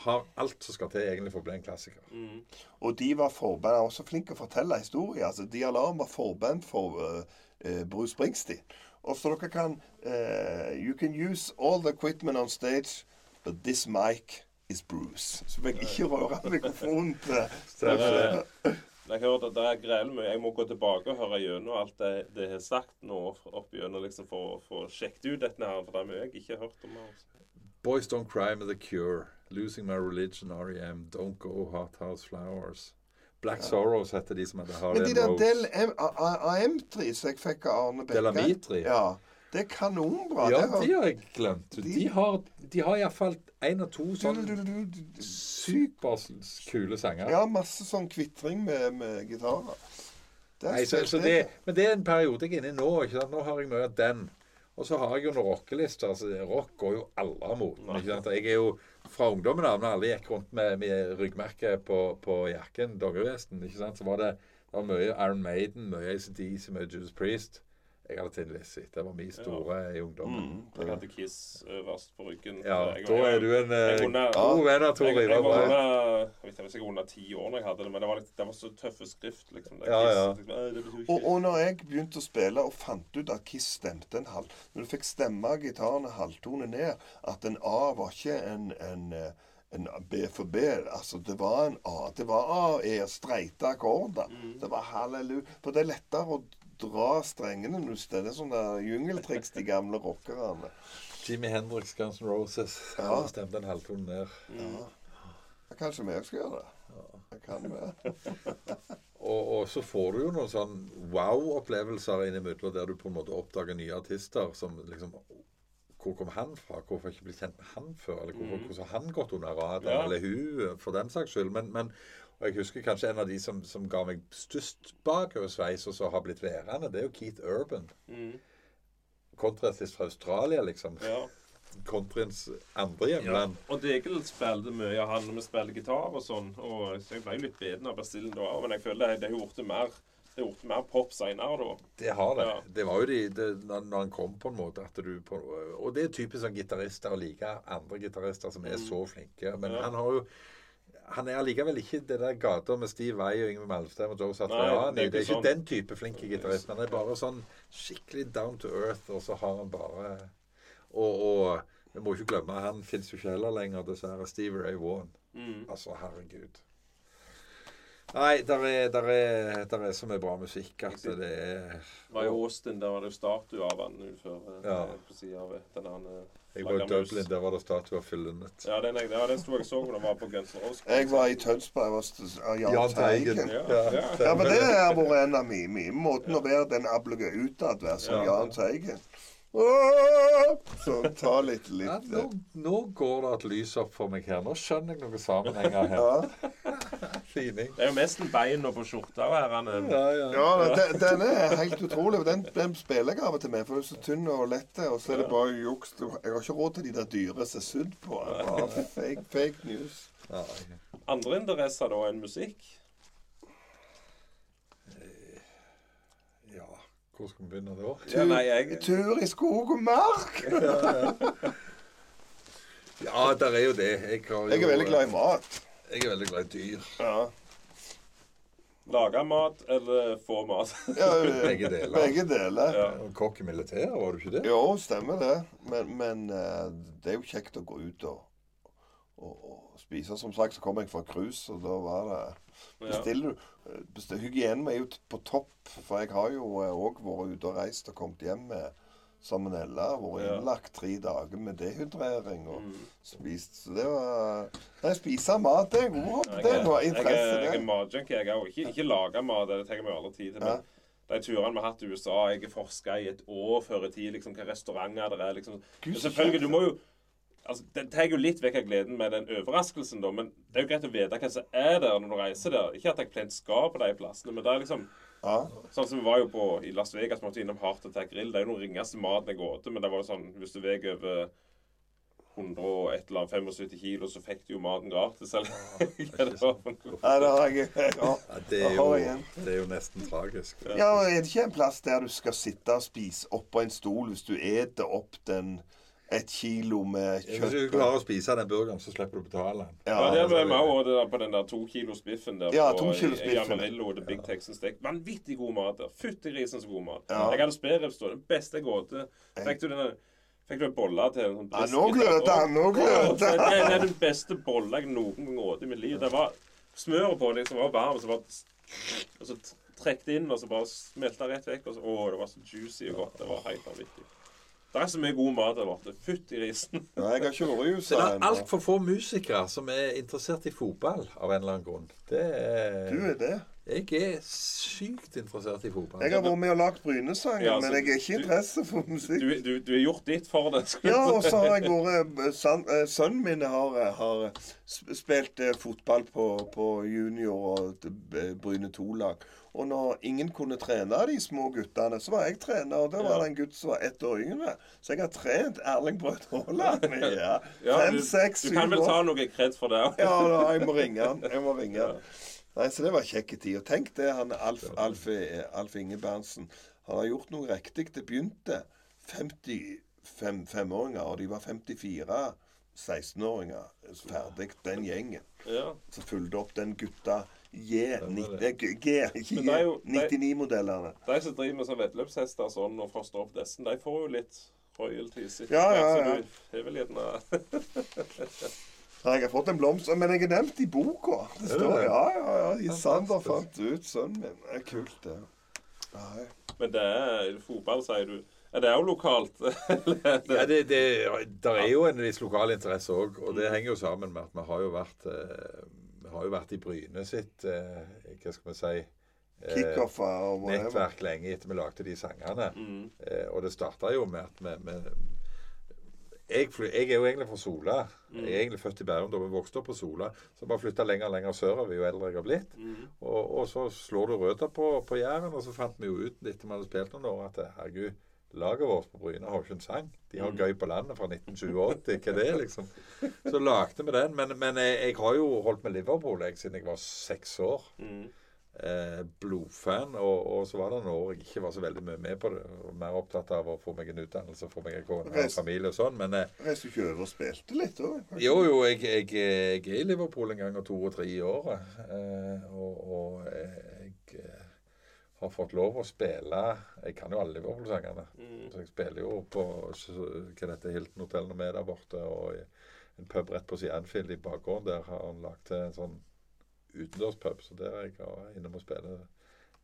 Har alt som skal til egentlig for å bli en klassiker. Mm. Og de var forband. Også flink å fortelle historier. Altså, De Alarm var forband for uh, Bruce Springsteen. Og så dere kan uh, You can use all the equipment on stage, but this mic is Bruce. Så fikk jeg ikke røre mikrofonen til Stemmer har hørt at det er grell mye. Jeg må gå tilbake og høre gjennom alt det det har sagt nå opp gjennom liksom for å få sjekket ut dette her. For det er mye jeg ikke har hørt om. Her. Boys Don't Cry med The Cure. Losing My Religion, R.E.M. Don't Go, Hot House Flowers. Black Sorrows heter de som hadde Men der Rose. Del de der A- AM3 som jeg fikk av Arne Bekke Delamitri? Ja, det er kanonbra. Ja, det har- de har jeg glemt. De har, de har iallfall én og to sånne sånn superkule sanger. Ja, masse sånn kvitring med, med gitarer. Det er Nei, så, så det, men det er en periode jeg er inne i nå. Ikke sant? Nå har jeg mye av den. Og så har jeg jo noen rockelister. Altså, rock går jo alle mot. Ikke sant? Jeg er jo fra ungdommen av, når alle gikk rundt med, med ryggmerket på, på jakken, doggevesten, ikke sant? så var det, det var mye Iron Maiden, mye ACDC, mye Judas Priest. Jeg hadde Tin Lizzie. Det var min store i ungdommen. Mm. Jeg hadde Kiss øverst på ryggen. Ja, jeg, da er du en eh, god venn av Tor jeg, jeg, var under, jeg under ti år når jeg hadde det, men det var, litt, det var så tøffe skrift. liksom. Det Ja, Kiss, ja. Liksom, det Og, og når jeg begynte å spille og fant ut at Kiss stemte en halv Når du fikk stemme gitaren en halvtone ned, at en A var ikke en, en, eh, en B for B. Altså, det var en A. Det var A, E, streite akkorder. Det var halleluja. For det er lettere å dra strengene når Det er sånne jungeltriks, de gamle rockerne. Jimmy Hendrix, Guns N' Roses. Ja. Han Stemte en halvtone ned. Ja, Kanskje vi skal gjøre det. Jeg kan det. <laughs> Og, og så får du jo noen sånn wow-opplevelser innimellom der du på en måte oppdager nye artister som liksom Hvor kom han fra? Hvorfor ikke blitt kjent med han før? Eller hvorfor, hvordan har han gått under radaren? Ja. Eller hun, for den saks skyld. Men, men og jeg husker kanskje en av de som, som ga meg størst bakoversveis, og så har blitt værende, det er jo Keith Urban. Mm. Kontraartist fra Australia, liksom. Ja. Countryens andre hjemland. Og Degel spilte mye av han når vi spilte gitar og sånn. Og så jeg ble litt beden av Bastillen da, men jeg føler det, har gjort det mer det har gjort mer pop seinere da. Det har det. Ja. Det var jo de, det, når, han kom på en måte at du på, Og det er typisk sånn gitarister å like andre gitarister som er så flinke. Men Mm. Ja. han har jo han er allikevel ikke det der gata med Steve Vai og Yngve Malmsteen og Joe Satriani. Nei, Det er ikke sånn. den type flinke gitarist. Han er bare sånn skikkelig down to earth, og så har han bare Og, og vi må ikke glemme, han fins jo ikke heller lenger, dessverre. Steve Ray Vaughan. Mm. Altså, herregud. Nei, der er, der, er, der er så mye bra musikk at det er Var i Austin, der var det jo statue av han utenfor eh, Ja. på siden av den han eh, Jeg var i. Dublin, der var det statue av Fyllenet. Ja, den, jeg- ja, den sto jeg så den var på Guns N' Roses. Jeg var i Tønsberg. Av Jahn Teigen. Ja, Ja. ja. Men det har vært en av mine, måten å være den ablige utad, være som Ja. Jahn Teigen. Så ta litt, Ja, litt nå, nå går det et lys opp for meg her. Nå skjønner jeg noen sammenhenger her. ja. <laughs> Fining. Det er jo mest beina på skjorta her. Er- Ja, ja. Ja, den, den er helt utrolig. Den, den spiller jeg av og til med, for den er så tynn og lett. Og så er det bare juks. Jeg har ikke råd til de der dyre som er sydd på. Bare fake, fake news. Andre interesser da enn musikk? ja. Hvor skal vi begynne da? Ja, nei, jeg Tur i skog og mark. <laughs> Ja, der er jo det. Jeg, har jo, Jeg er veldig glad i mat. Jeg er veldig glad i dyr. Ja. Lager mat eller få mat? ja <laughs> Begge deler. Begge deler. Ja. Kokk i militæret, var du ikke det? Jo, stemmer det. Men, men eh, det er jo kjekt å gå ut og, og, og spise. Som sagt så kom jeg fra cruise, og da var det Ja. Bestiller du eh, Hygienen er jo på topp, for jeg har jo òg vært ute og reist og kommet hjem med salmonella. Vært innlagt tre dager med dehydrering og Mm. spist. Så det var Nei, spise mat, det er god. Det er noe interesse, er, jeg er matjunkie. Jeg òg. Ikke, ikke lage mat, det tar jeg meg aldri tid til. Ja. Men de turene vi har hatt i USA Jeg har forska i et år før i tid liksom, hvilke restauranter det er. liksom. Selvfølgelig, du må jo altså, Det tar jo litt vekk av gleden med den overraskelsen, da. Men det er jo greit å vite hva som er der når du reiser der. Ikke at jeg plent skal på de plassene, men det er liksom Ja. Sånn som vi var jo på i Las Vegas, måtte innom Heart Attack Grill. Det er jo den ringeste maten jeg åt, men det var jo sånn Hvis du veier over 100 og et eller annet 75 kilo, så fikk du jo maten gratis. Eller hva <laughs> det har jeg ja. Ja, er jo, det er jo nesten tragisk. Ja, og Er det ikke en plass der du skal sitte og spise oppå en stol hvis du eter opp den et kilo med kjøtt. Hvis du klarer å spise den burgeren, så slipper du å betale den. Ja, Ja, det altså, er vi òg det der på den der to kilos biffen der Ja, på, to kilos i, i biffen. Amarillo. The Big Texan Steak. Vanvittig god mat der. Fytti grisen så god mat. Ja. Jeg hadde spareribs Den Det beste jeg åt. Fikk du denne Fikk du en bolle til? en Sånn Ja, nå gløter han, nå gløter Det han. det er den beste bolla jeg noen gang åt i mitt liv. Det var smøret på liksom var varm, og så bare og så trekte inn, og så bare smelta rett vekk. Og så, å, det var så juicy og godt. Det var helt vanvittig. Det er så mye god mat der borte. Fytt i risen. Nei, jeg har ikke vært i USA ennå. det er altfor få musikere som er interessert i fotball av en eller annen grunn. Det er, Du er det. Jeg er sykt interessert i fotball. Jeg har vært med og lagd Brynesangen, Ja, men jeg er ikke interessert interesse for musikk. Du, du, du har gjort ditt for det. Ja, og så har jeg vært eh, eh, Sønnen min har, eh, har spilt fotball på, på junior- og Bryne 2-lag. Og når ingen kunne trene de små guttene, så var jeg trener. Og da var det en gutt som var ett år yngre. Så jeg har trent Erling Braut Haaland i ja, <laughs> Ja, fem, du, år. du kan vel ta noe kred for det òg. Ja, da, jeg må ringe han. Jeg må ringe han. Nei, Så det var kjekke tid. Og tenk det, han Alf, Alf, Alf Ingebertsen. Han har gjort noe riktig. Det begynte 55-åringer, og de var 54 16-åringer ferdig, den gjengen. Ja. Så fulgte opp den gutta J, Stemmer 90, det. eh, G, G, ikke Men det J, jo- det- 99-modellene. De som driver med sånn vettløpshester sånn, og froster opp dessen, de får jo litt royalties. Ja, Ja, ja, så du- Det vel gjerne <laughs> Ja, Jeg har fått en blomst, men jeg er nevnt i boka. Det Er det står, det? ja, ja, ja. I Sander Fantastisk. fant ut sønnen min. Det er kult, det. Nei. Men det er fotball, sier du. Er det òg lokalt? <laughs> Ja, det, det, der er jo en viss lokal interesse òg, og det henger jo sammen med at vi har jo vært eh, Vi har jo vært i Bryne sitt eh, Hva skal vi si eh, nettverk lenge etter vi lagde de sangene. Mm. Eh, og det starta jo med at vi, vi jeg, jeg er jo egentlig fra Sola. Jeg er egentlig født i Bærum da vi vokste opp på Sola. Så bare flytta lenger og lenger sørover jo eldre jeg har blitt. Mm. Og, og så slår du røtter på, på Jæren, og så fant vi jo ut etter vi hadde spilt noen år, at herregud, laget vårt på Bryne har jo ikke en sang. De har Gøy på landet fra 1987. Hva er det, liksom? Så lagde vi den. Men, men jeg, jeg har jo holdt med Liverpool jeg, siden jeg var seks år. Mm. Eh, blodfan. Og, og så var det noen år jeg ikke var så veldig mye med på det. Mer opptatt av å få meg en utdannelse, få meg en kone og familie og sånn. Men eh, Reiste du ikke over og spilte litt òg? jo, jo, jeg, jeg, jeg er i Liverpool en gang og to og tre i året. Eh, og, og jeg eh, har fått lov å spille Jeg kan jo alle Liverpool-sangene. Mm. Så jeg spiller jo på hva dette Hilton Hotel når vi er der borte, og i en pub rett på siden Anfield i bakgården. Der har han lagt til en sånn utendørspub, så der er jeg var innom og spiller.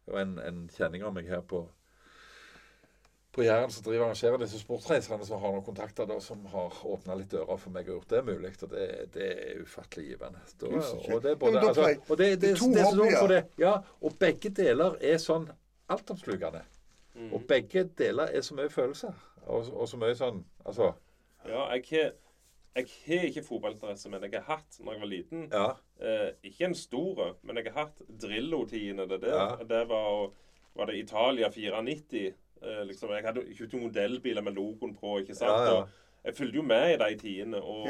Det var en, en kjenning av meg her på på Jæren som driver arrangerer disse sportsreisene, som har noen kontakter da, som har åpna litt dører for meg og gjort det mulig. Og det, det er ufattelig givende. Da, og det er både, altså, og det, det, det er det. Ja, og begge deler er sånn altomslukende. Mm. Og begge deler er så mye følelser Og, og så mye sånn Altså Ja, jeg har jeg har ikke fotballinteresse, men jeg har hatt når jeg var liten. Ja. Eh, ikke en stor, men jeg har hatt Drillo-tidene. Det, der. Ja. det var, var det Italia 94. Eh, liksom, jeg hadde ikke modelbiler med logoen på. ikke sant? Ja, ja. Og jeg fulgte jo med i de tidene. Og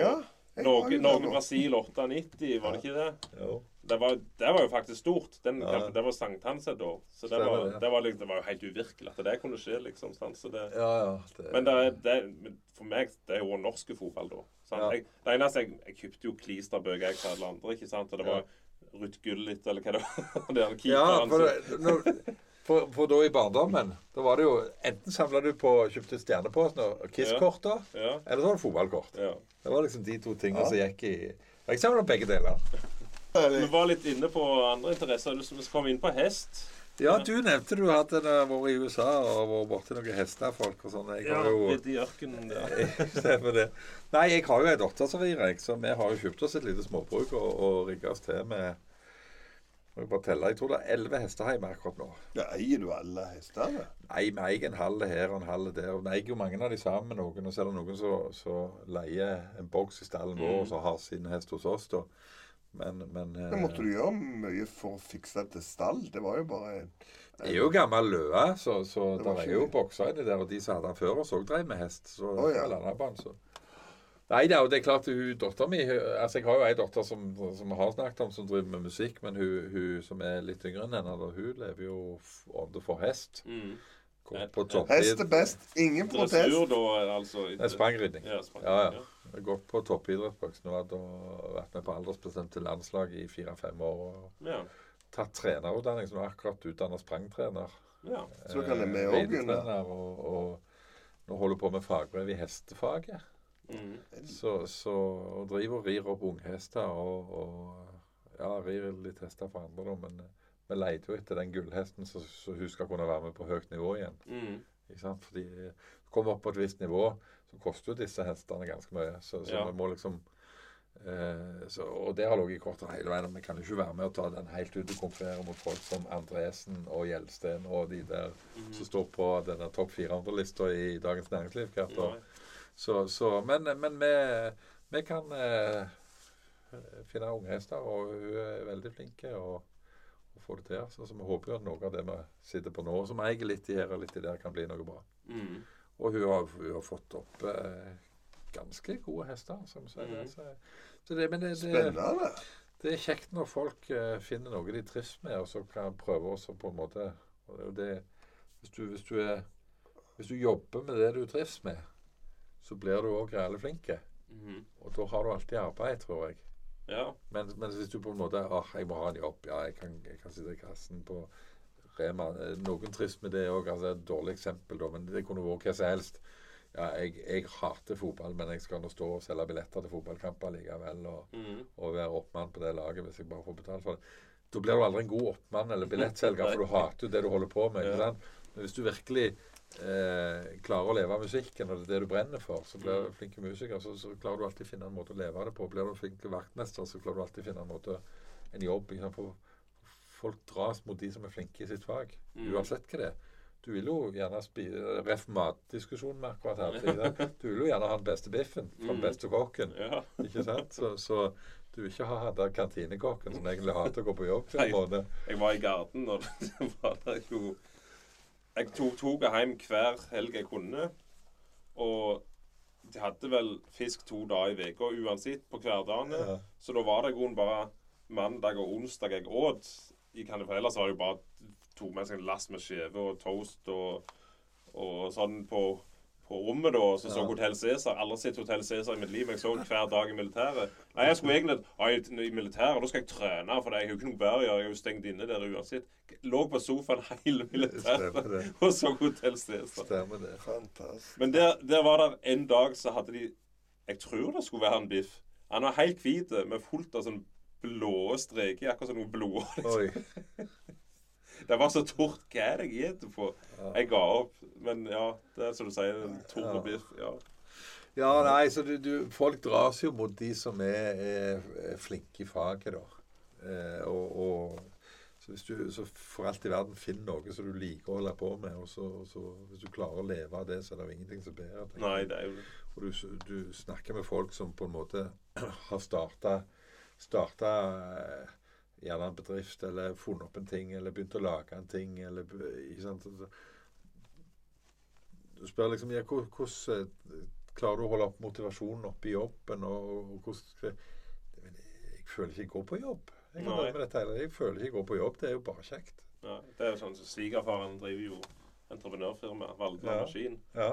Norge-Brasil 98, var det ikke det? Jo. Det var, det var jo faktisk stort. Den Ja. kampen, Det var sankthans et år. Så det Stemmer var, det. det, var, liksom- det var jo helt uvirkelig at det kunne skje. liksom. sant? Så det, Ja, ja. Det, men det det, for meg det er jo norske fotball, da. Sant? Ja. Jeg, det eneste jeg, jeg kjøpte jo klisterbøker jeg sa alle andre, ikke sant? Og det var Ruth Gullit, eller hva det var. <laughs> Det er Ja, for, det- når, for, for da i barndommen Da var det jo Enten samla du på kjøpte Stjerneposten og Kiss-kort, da, Ja. eller så var det fotballkort. ja. Det var liksom de to tingene Ja. som gikk i Jeg samla begge deler. Vi var litt inne på andre interesser. Å komme inn på hest? Ja, du nevnte du hadde vært i USA og vært borti noen hestefolk og sånn. Har jo Litt i ørkenen der. <laughs> Stemmer det. Nei, jeg har jo ei datter som rir, så vi har jo kjøpt oss et lite småbruk og, og rigga oss til med Må bare telle. Jeg tror det er elleve hester hjemme akkurat nå. Ja, eier du alle hestene? Nei, vi eier en halv her og en halv der. og Vi eier jo mange av de sammen med noen. Og så er det noen som som leier en boks i stallen vår og så har sin hest hos oss, da. Men, men Da måtte du gjøre mye for å fikse til stall. Det var jo bare en Det er jo gammel løe, så, så Det det er jo bokser inni der. Og de som hadde den før oss, òg drev med hest. Så oh, ja. Nei, det er det er klart hun dattera mi Altså, jeg har jo ei datter som, som har snakket om, som driver med musikk, men hun, hun som er litt yngre enn henne, da, hun lever jo ånde for hest. Mm. Hest er best. Ingen protest. Dressur, da, altså. Er sprangridning. Ja. Ja, ja. Jeg har gått på toppidrettsboks nå og vært med på aldersbestemte landslag i fire-fem år. Og Ja. tatt trenerutdanning, så nå er akkurat utdanna sprangtrener. ja. Så kan det med Eh, også begynne. Og, og nå holder på med fagbrev i hestefaget. Mm. Så, så og driver og rir opp unghester og, og ja, rir litt hester for andre, da. Men vi leter jo etter den gullhesten så, så hun skal kunne være med på høyt nivå igjen. Mm. Ikke sant? Fordi kommer opp på et visst nivå, så koster jo disse hestene ganske mye. Så, så Ja. vi må liksom eh, så, Og det har ligget i kortene hele veien. Vi kan jo ikke være med og ta den helt ut og konkurrere mot folk som Andresen og Gjelsten og de der mm. som står på denne topp 400-lista i Dagens Næringsliv. hvert år. Nei. Så, så, men, men vi, vi kan eh, finne unghester, og hun er veldig flink og, og får det til. Så, så vi håper jo at noe av det vi sitter på nå, som eier litt i her og litt i der, kan bli noe bra. Mm. Og hun har, hun har fått opp eh, ganske gode hester, som sier det. Mhm. Så, så det, men det, det, Spennende. det er kjekt når folk eh, finner noe de trives med, og så kan prøve også på en måte det, hvis, du, hvis, du er, hvis du jobber med det du trives med, så blir du òg reale flinke. Mhm. Og da har du alltid arbeid, tror jeg. Ja. Men, men hvis du på en måte åh, jeg må ha en jobb. Ja, jeg kan, jeg kan sitte i kassen på Rema. Eh, Noen trist med det òg. Altså, et dårlig eksempel, da, men det kunne vært hva som helst. Ja, jeg, jeg hater fotball, men jeg skal nå stå og selge billetter til fotballkamper likevel. Og, mm. og være oppmann på det laget hvis jeg bare får betalt for det. Da blir du aldri en god oppmann eller <laughs> billettselger, for du hater det du holder på med. ikke sant? Men hvis du virkelig eh, klarer å leve av musikken, og det er det du brenner for, så blir du flink musiker, så, så klarer du alltid finne en måte å leve av det på. Blir du flink vaktmester, så klarer du alltid finne en måte, en jobb. For folk dras mot de som er flinke i sitt fag, Mm. uansett hva det er. Du vil jo gjerne spise Ref matdiskusjonen med akkurat her. <laughs> Du vil jo gjerne ha den beste biffen fra den Mm. beste kokken. ja. Ikke sant? Så, så du vil ikke ha han der kantinekokken som egentlig hater å gå på jobb. <laughs> Nei. Jeg var i Garden, og <laughs> det var der jo Jeg tok toget hjem hver helg jeg kunne. Og de hadde vel fisk to dager i uka uansett på hverdagene. Ja. Så da var det grunn grunnen bare mandag og onsdag jeg åt. I kan for ellers var det jo bare to med seg en lass med skive og toast og, og sånn på, på rommet, da. Så så Ja. Hotell Cæsar. Aldri sett Hotell Cæsar i mitt liv. Jeg så hver dag i militæret. Nei, jeg skulle egentlig ja, i, i militæret. Da skal jeg trene, for jeg har jo ikke noe bedre å gjøre. Jeg er jo stengt inne der uansett. Lå på sofaen <laughs> hele militæret <laughs> og så Hotell Cæsar. Stemmer det. Fantastisk. Men der, der var det en dag så hadde de Jeg tror det skulle være en biff. Han var helt hvit med fullt av sånn blå streker, akkurat som noe blod. Oi. <laughs> Det var så tort. Hva er det jeg spiser på? Ja. Jeg ga opp. Men ja, det er som du sier, en tørr Ja. Ja. Nei, så du, du, folk dras jo mot de som er, er, er flinke i faget, da. Eh, og, og Så hvis du så for alt i verden finner noe som du liker å holde på med, og så, og så hvis du klarer å leve av det, så er det jo ingenting som bedre. Nei, det er jo det. Og du, du snakker med folk som på en måte <clears throat> har starta starta eh, gjerne en bedrift, eller funnet opp en ting, eller begynt å lage en ting, eller ikke sant? Du spør liksom ja, hvordan eh, klarer du å holde opp motivasjonen oppe i jobben, og, og hvordan Jeg føler ikke jeg går på jobb. Jeg, kan Nei. med dette, jeg føler ikke jeg går på jobb. Det er jo bare kjekt. Ja, det er jo sånn, så Svigerfaren driver jo entreprenørfirma, Valgte Ja. Maskin. Ja.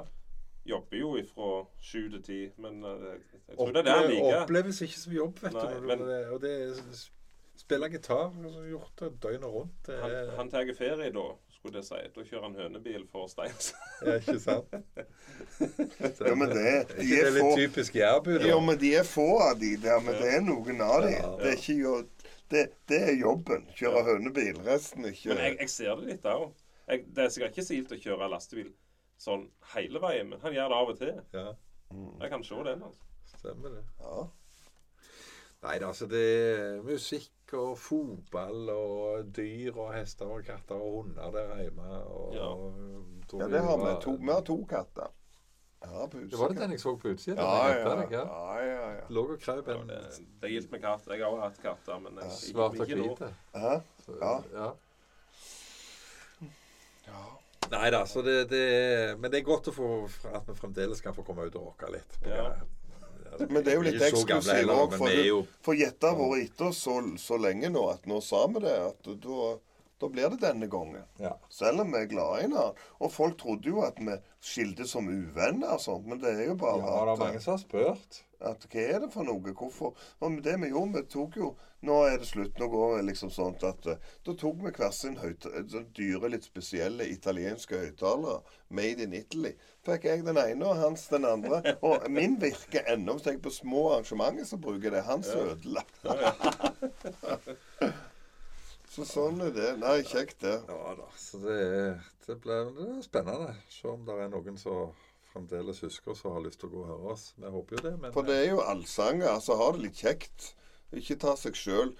Jobber jo fra sju til ti, men eh, jeg, jeg tror det er det han liker. Oppleves ikke som jobb, vet Nei, du. men- det, og det er Spille gitar. altså, Gjort det døgnet rundt. Det Han, han tar ferie da, skulle det si. Da kjører han hønebil for Steins. <laughs> Ja, ikke sant? <laughs> Ja, men det, Er de ikke det er litt få typisk jærbu, da? Jo, men de er få av de der, men det er noen av de. Ja. Det er ikke jo det, det er jobben. Kjøre hønebil. Resten er ikke Men jeg, jeg ser det litt òg. Det er sikkert ikke så gildt å kjøre lastebil sånn hele veien, men han gjør det av og til. Ja, Jeg kan se den. altså. stemmer det. Ja. Nei da, altså det er musikk og fotball og dyr og hester og katter og hunder der hjemme. Og, Ja. og ja, det har vi. To, vi har to katter. Ja, Det var det den jeg så på utsiden? Ja, ja, ja. ja, ja, ja. Lå og krøp Ja, en det, det er gildt med katt. Jeg har også hatt katter, men jeg, svart og hvite. Ja. ja. Ja. Nei da, så det, det Men det er godt å få at vi fremdeles kan få komme ut og rocke litt. på Ja. Altså, Men det er jo litt eksklusivt òg, for, Jette har vært etter oss så, så lenge nå at nå sa vi det. At da, da blir det denne gangen. ja. Selv om vi er glad i hverandre. Og folk trodde jo at vi skiltes som uvenner og sånt, men det er jo bare ja, det er mange som har spurt. at Hva er det for noe? Hvorfor? Og det vi gjorde, vi tok jo Nå er det slutt. Nå går det liksom sånn at eh, Da tok vi hver sin sånn dyre, litt spesielle italienske høyttalere. Made in Italy. Fikk jeg den ene, og Hans den andre. <laughs> Og min virker ennå. Hvis jeg på små arrangementer, så bruker det. Hans er ødelagt. Så sånn er det. Nei, kjekt det. Ja da. Så det, det blir spennende. Se om det er noen som fremdeles husker oss og har lyst til å gå og høre oss. Vi håper jo det, men For det er jo allsanger. Altså, ha det litt kjekt. Ikke ta seg sjøl.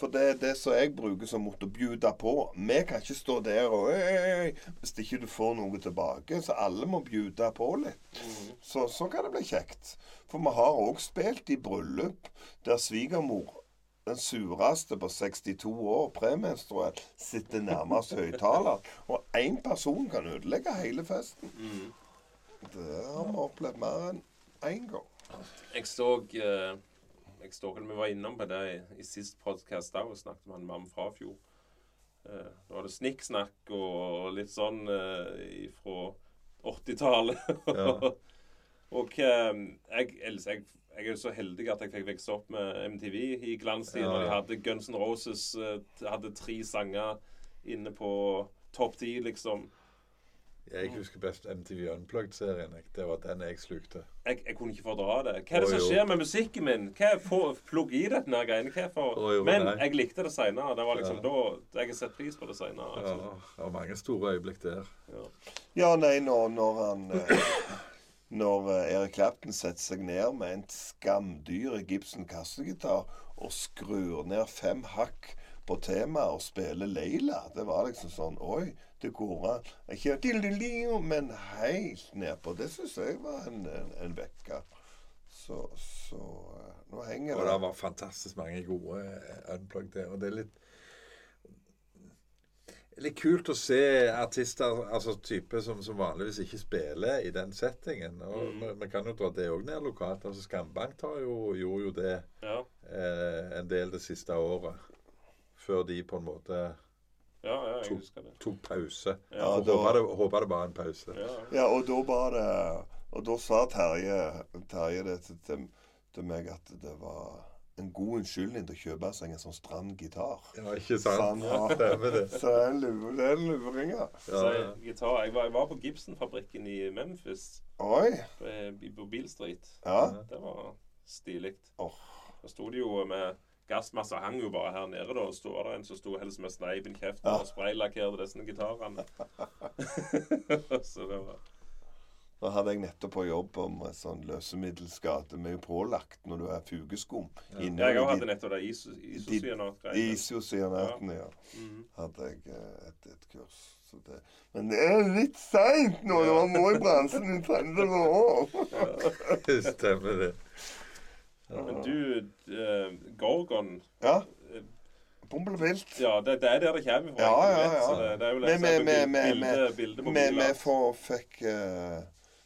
For det er det som jeg bruker som måte å bjude på. Vi kan ikke stå der og «Øy, øy, øy», Hvis ikke du får noe tilbake. Så alle må bjude på litt. Så, så kan det bli kjekt. For vi har òg spilt i bryllup der svigermor den sureste på 62 år, premenstruell, sitter nærmest høyttaler. Og én person kan ødelegge hele festen. Det har vi opplevd mer enn én gang. Jeg så eh, Jeg så Vi var innom på det i, i sist podkast òg og snakket med han mamma fra fjor. Eh, da var det snikksnakk og litt sånn eh, fra 80-tallet. Ja. <laughs> og jeg, jeg, jeg, jeg er jo så heldig at jeg fikk vokse opp med MTV i glanstiden. Ja, Og de hadde Guns N' Roses eh, hadde tre sanger inne på topp ti, liksom. Jeg husker best MTV Unplugged-serien. Det var den jeg slukte. Jeg, jeg kunne ikke fordra det. Hva er det oh, som jo. skjer med musikken min? Hva er for, Plugg i dette greiene. Hva er for Oh, jo, Men nei. jeg likte det seinere. Det var liksom Ja. da jeg har sett pris på det seinere. Ja, Altså. det var mange store øyeblikk der. Ja, nei, når, når han eh, Når Erik Eric Clapton setter seg ned med en skamdyr Gibson kassegitar og skrur ned fem hakk på temaet og spiller Leila Det var liksom sånn Oi, det går an. Ikke men helt nedpå. Det syns jeg var en, en, en vekker. Så, så eh, Nå henger Og det det var fantastisk mange gode eh, Unplugged der. Og det er litt Litt kult å se artister altså type som, som vanligvis ikke spiller i den settingen. Og Mm. vi, vi kan jo dra det òg ned lokalt. altså Skambank tar jo, gjorde jo det Ja. eh, en del det siste året. Før de på en måte ja, ja, jeg tok, det. tok pause. Ja, da- håper det, håper det bare er en pause. Ja. Ja, og da var det Og da sa Terje, Terje det til, til, til meg at det var en god unnskyldning til å kjøpe seg en sånn stram gitar. Ja, ikke sant? har-. <laughs> Så det er en lur- det er en luring, ja. Ja, gitar, jeg, var, jeg var på Gibson-fabrikken i Memphis, Oi. på, Beale Street. Ja. Det var stilig. Åh. Da sto de jo med gassmasse hang jo bare her nede, da. Og så var det en som sto helst med sneipen i kjeften Ja. og spraylakkerte disse gitarene. <laughs> <laughs> så det var Da hadde jeg nettopp på jobb om en sånn løsemiddelskade. Vi er jo pålagt når du er fugeskum. Ja. Jeg hadde nettopp det iso- isocyanat-greiene. Isocyanatene, ja. Mhm. Hadde jeg eh, et, et kurs. Så det. Men det er litt seint nå <laughs> <laughs> Det var må i bransjen i 30 år. Stemmer det. Men du, uh, Gorgon Ja. eh, Bomblevilt. Ja, det, det er der det kommer fra. Ja, ja, ja. Vi- fikk eh,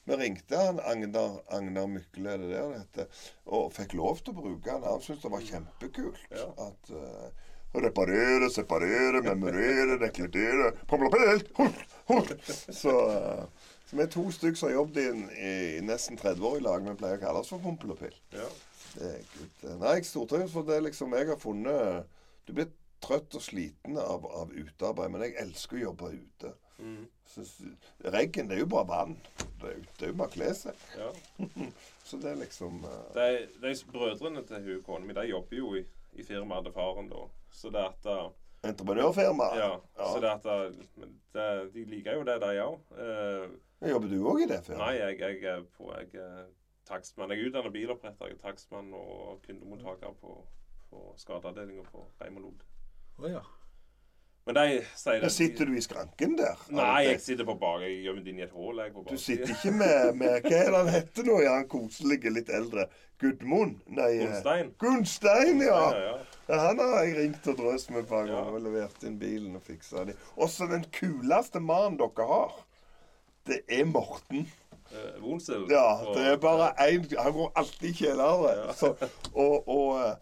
Vi ringte han Agnar, Agnar Mykle, det der det heter, og fikk lov til å bruke han. Han syntes det var kjempekult. Ja. At uh, Reparere, separere, memorere, dekludere. Så, eh, så vi er to stykker som har jobbet i, i nesten 30 år i lag. Vi pleier å kalle oss for Pompel. Ja. Det er good. Nei, jeg stortrives for det liksom jeg har funnet Du blir trøtt og sliten av, av utearbeid, men jeg elsker å jobbe ute. Mm, det er jo bare vann. Det er jo, det er jo bare å kle seg. ja. <laughs> Så det er liksom uh... De, de brødrene til hun kona mi, de jobber jo i, i firmaet til faren da. Så det at uh, Entreprenørfirma. Ja. Ja. Så det at eh, det, De liker jo det, de òg. Uh, Jobber du òg i det firmaet? nei, jeg, jeg er på jeg er takstmann. Jeg er utdannet biloppretter. Jeg er takstmann og kundemottaker på, på skadeavdelinga på Reimolod. Lod. Ja. Men de sier det sitter du i skranken der? Nei, jeg sitter på bak. Jeg gjemmer inn i et hull. Du sitter ikke med, med Hva er han heter nå? Ja, han koselige, litt eldre Gudmund? Nei eh, Gunstein. Gunstein, ja. Ja, ja. Han har jeg ringt og drøst med et par ganger og levert inn bilen og fiksa det. Også den kuleste mannen dere har, det er Morten. Wonsel. Ja, det er bare én Han går alltid i kjelleren. Og, og